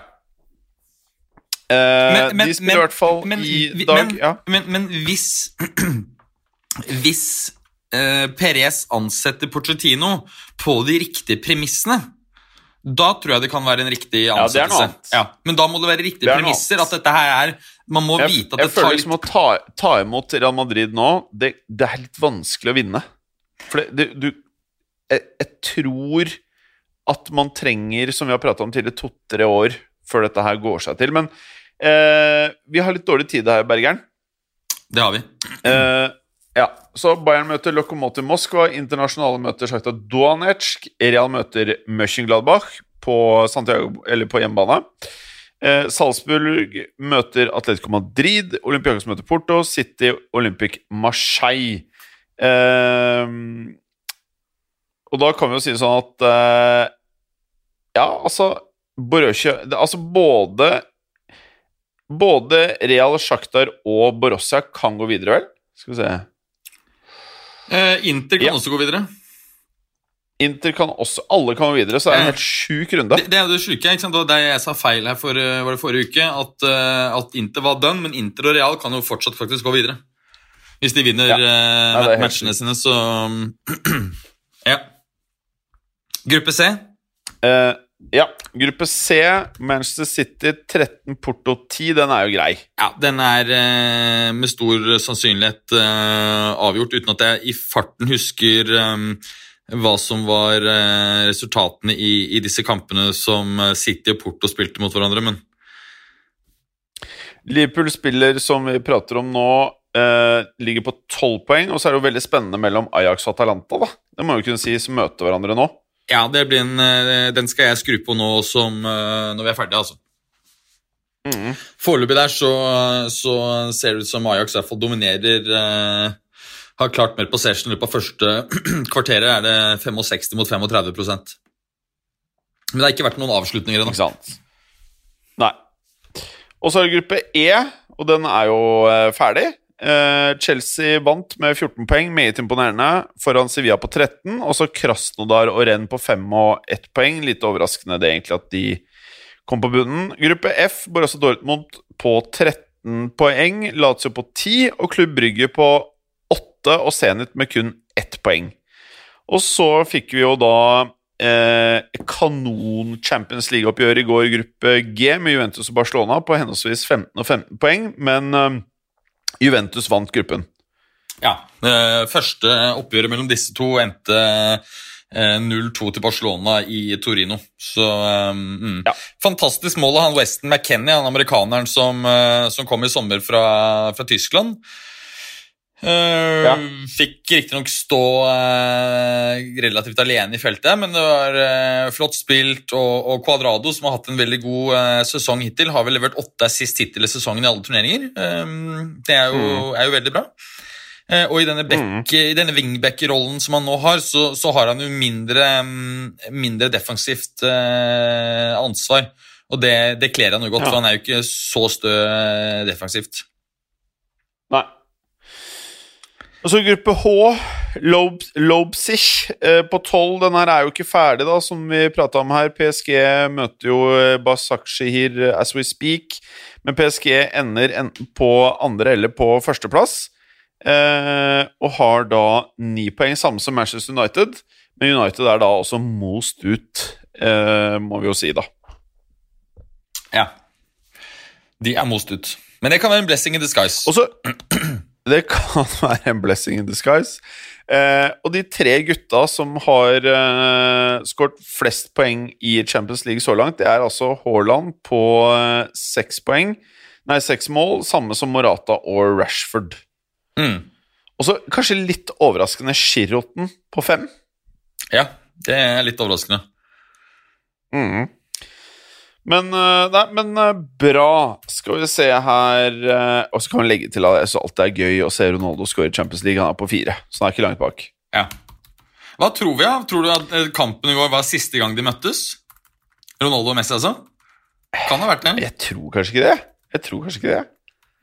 Eh, Men- men- de spiller i hvert fall i dag men, ja. men, men hvis Hvis eh, Perez ansetter Pochettino på de riktige premissene, da tror jeg det kan være en riktig Ja, er ansettelse. annet. Ja, men da må det være riktige Det er premisser. At dette her er Man må Jeg, vite at det tar Jeg føler litt liksom å ta, ta imot Real Madrid nå Det, det er litt vanskelig å vinne. For det, du jeg, jeg tror at man trenger, som vi har prata om tidligere, to-tre år før dette her går seg til. Men eh, vi har litt dårlig tid her, Bergeren. Det har vi. Eh, ja, så Bayern møter Lokomotiv Moskva. Internasjonale møter Sjakta Donetsk. Real møter Mönchengladbach på, Santiago, på hjemmebane. Eh, Salzburg møter Atletico Madrid. Olympiakos møter Porto. City Olympic Marseille. Eh, og da kan vi jo si det sånn at eh, Ja, altså Borussia Altså både Både Real, Shakhtar og Borussia kan gå videre, vel? Skal vi se Eh, Inter kan Ja. også gå videre. Inter kan også Alle kan gå videre, så det er en helt sjuk runde. Det, det er det sjuke. ikke sant? Det var det jeg sa feil her for, eh, var det forrige uke. At, eh, at Inter var done, men Inter og Real kan jo fortsatt faktisk gå videre. Hvis de vinner Ja. Nei, matchene sine, så Ja. Gruppe C. Eh, ja. Gruppe C, Manchester City 13, Porto 10. Den er jo grei. Ja, Den er eh, med stor sannsynlighet eh, avgjort, uten at jeg i farten husker eh, hva som var eh, resultatene i, i disse kampene som eh, City og Porto spilte mot hverandre. Men Liverpool spiller, som vi prater om nå, eh, ligger på 12 poeng. Og så er det jo veldig spennende mellom Ajax og Atalanta, da. Det må vi kunne si, som møter hverandre nå. Ja, det blir en, eh, den skal jeg skru på nå som, eh, når vi er ferdige, altså. Mm. Foreløpig der så, så ser det ut som Ajax i hvert fall dominerer eh, Har klart mer possession i løpet av første kvarteret. er det 65 mot 35% Men det har ikke vært noen avslutninger ennå. Ikke sant? Nei. Og så er det gruppe E, og den er jo eh, ferdig. Eh, Chelsea vant med 14 poeng, meget imponerende, foran Sevilla på 13. Og så Krasnodar og Renn på 5 og 1 poeng. Litt overraskende det egentlig at de kom på bunnen. Gruppe F, Borussia Dortmund på 13 poeng, Lazio på 10 og Klubb Brygge på 8 og Zenit med kun 1 poeng. Og så fikk vi jo da eh, kanon Champions League-oppgjør i går gruppe G med Juventus og Barcelona på henholdsvis 15 og 15 poeng, men eh, Juventus vant gruppen. Ja, det første oppgjøret mellom disse to endte eh, 0-2 til Barcelona i Torino. Så eh, mm. Ja. Fantastisk mål av han Weston McKennie, han amerikaneren som, eh, som kom i sommer fra, fra Tyskland. Eh, Ja. Fikk riktignok stå uh, relativt alene i feltet, men det var uh, flott spilt. Og, og Cuadrado, som har hatt en veldig god uh, sesong hittil, har vel levert åtte assist hittil i sesongen i alle turneringer. Eh, det er jo, er jo veldig bra. Og i denne, back, i denne wingback-rollen som han nå har, så, så har han jo mindre, um, mindre defensivt ansvar. Og det, det kler han jo godt, Ja. for han er jo ikke så stø defensivt. Nei. Og så gruppe H, Lob Lobsich eh, på 12. Den her er jo ikke ferdig, da, som vi prata om her. PSG møter jo eh, Basakshihir as we speak, men PSG ender enten på andre eller på førsteplass. Eh, og har da ni poeng, samme som Manchester United. Men United er da også most ut, eh, må vi jo si, da. Ja. De er most ut. Men det kan være en blessing in disguise. Og så Det kan være en blessing in disguise. Eh, og de tre gutta som har eh, skåret flest poeng i Champions League så langt, det er altså Haaland på eh, seks poeng. Nei, seks mål, samme som Morata og Rashford. Mm. Og så kanskje litt overraskende Shirroten på fem. Ja, det er litt overraskende. Mhm. Men, eh, nei, men eh, bra. Skal vi se her eh, Og så kan vi legge til at jeg alltid er gøy å se Ronaldo score i Champions League. Han er på fire, så han er ikke langt bak. Ja. Hva tror vi? da? Tror du at kampen i går var siste gang de møttes? Ronaldo og Messi, altså? Kan ha vært det. Jeg tror kanskje ikke det. Jeg tror kanskje ikke det.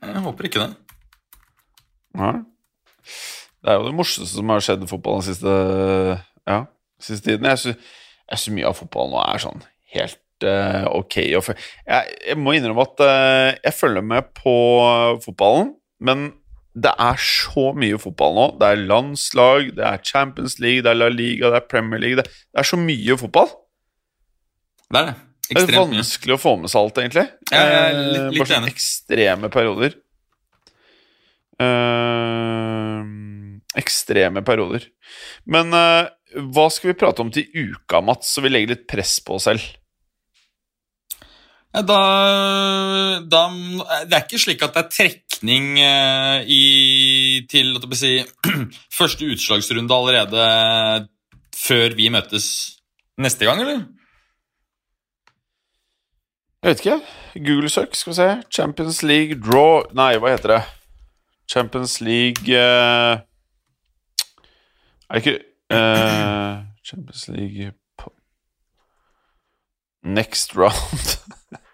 Jeg håper ikke det. Nei. Det er jo det morsomste som har skjedd i fotballen den siste, ja, siste tiden. Jeg syns mye av fotballen nå er sånn helt eh, ok. Jeg, jeg må innrømme at uh, jeg følger med på fotballen, men det er så mye fotball nå. Det er landslag, det er Champions League, det er La Liga, det er Premier League. Det, det er så mye fotball. Det er det. Det er vanskelig mye. å få med seg alt, egentlig. Ja, er litt- Eh, litt Bare sånne ekstreme perioder. Uh, ekstreme perioder. Men uh, hva skal vi prate om til uka, Mats, så vi legger litt press på oss selv? Da, da Det er ikke slik at det er trekning eh, i, til si, første utslagsrunde allerede før vi møtes neste gang, eller? Jeg vet ikke. Google søk, skal vi se. Champions League draw Nei, hva heter det? Champions League uh, Er det ikke uh, Champions League Next round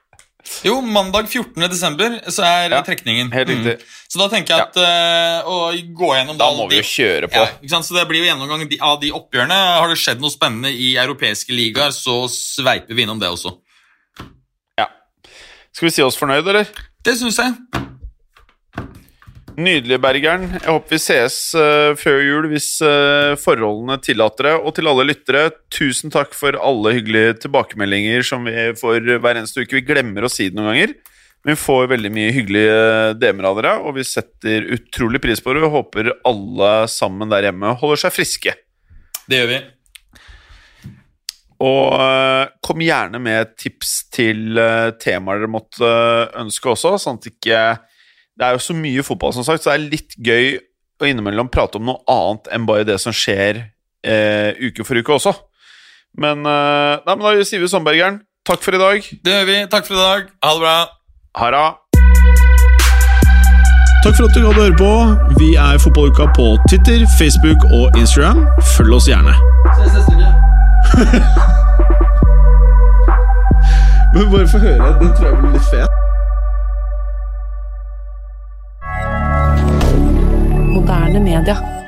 Jo, mandag 14. desember så er Ja, trekningen. helt riktig. Mm. Så da tenker jeg at eh, å gå gjennom Da må vi jo kjøre på. Ja, ikke sant? Så det blir jo gjennomgang av de oppgjørene. Har det skjedd noe spennende i europeiske ligaer, så sveiper vi innom det også. Ja. Skal vi si oss fornøyd, eller? Det syns jeg. Nydelig, Bergeren. Jeg håper vi ses uh, før jul hvis uh, forholdene tillater det. Og til alle lyttere, tusen takk for alle hyggelige tilbakemeldinger som vi får hver eneste uke. Vi glemmer å si det noen ganger, men vi får veldig mye hyggelige DM-er av dere, og vi setter utrolig pris på det og håper alle sammen der hjemme holder seg friske. Det gjør vi. Og eh, kom gjerne med tips til temaer dere måtte ønske også, sånn at ikke Det er jo så mye fotball, som sagt, så det er litt gøy å innimellom prate om noe annet enn bare det som skjer eh, uke for uke også. Men, eh, nei, men da sier vi Sandbergeren. Takk for i dag. Det gjør vi. Takk for i dag. Ha det bra. Ha det. Takk for at du gadd å høre på. Vi er Fotballuka på Twitter, Facebook og Instagram. Følg oss gjerne. Ses neste uke. Men bare få høre. Den tror jeg blir litt fet. media.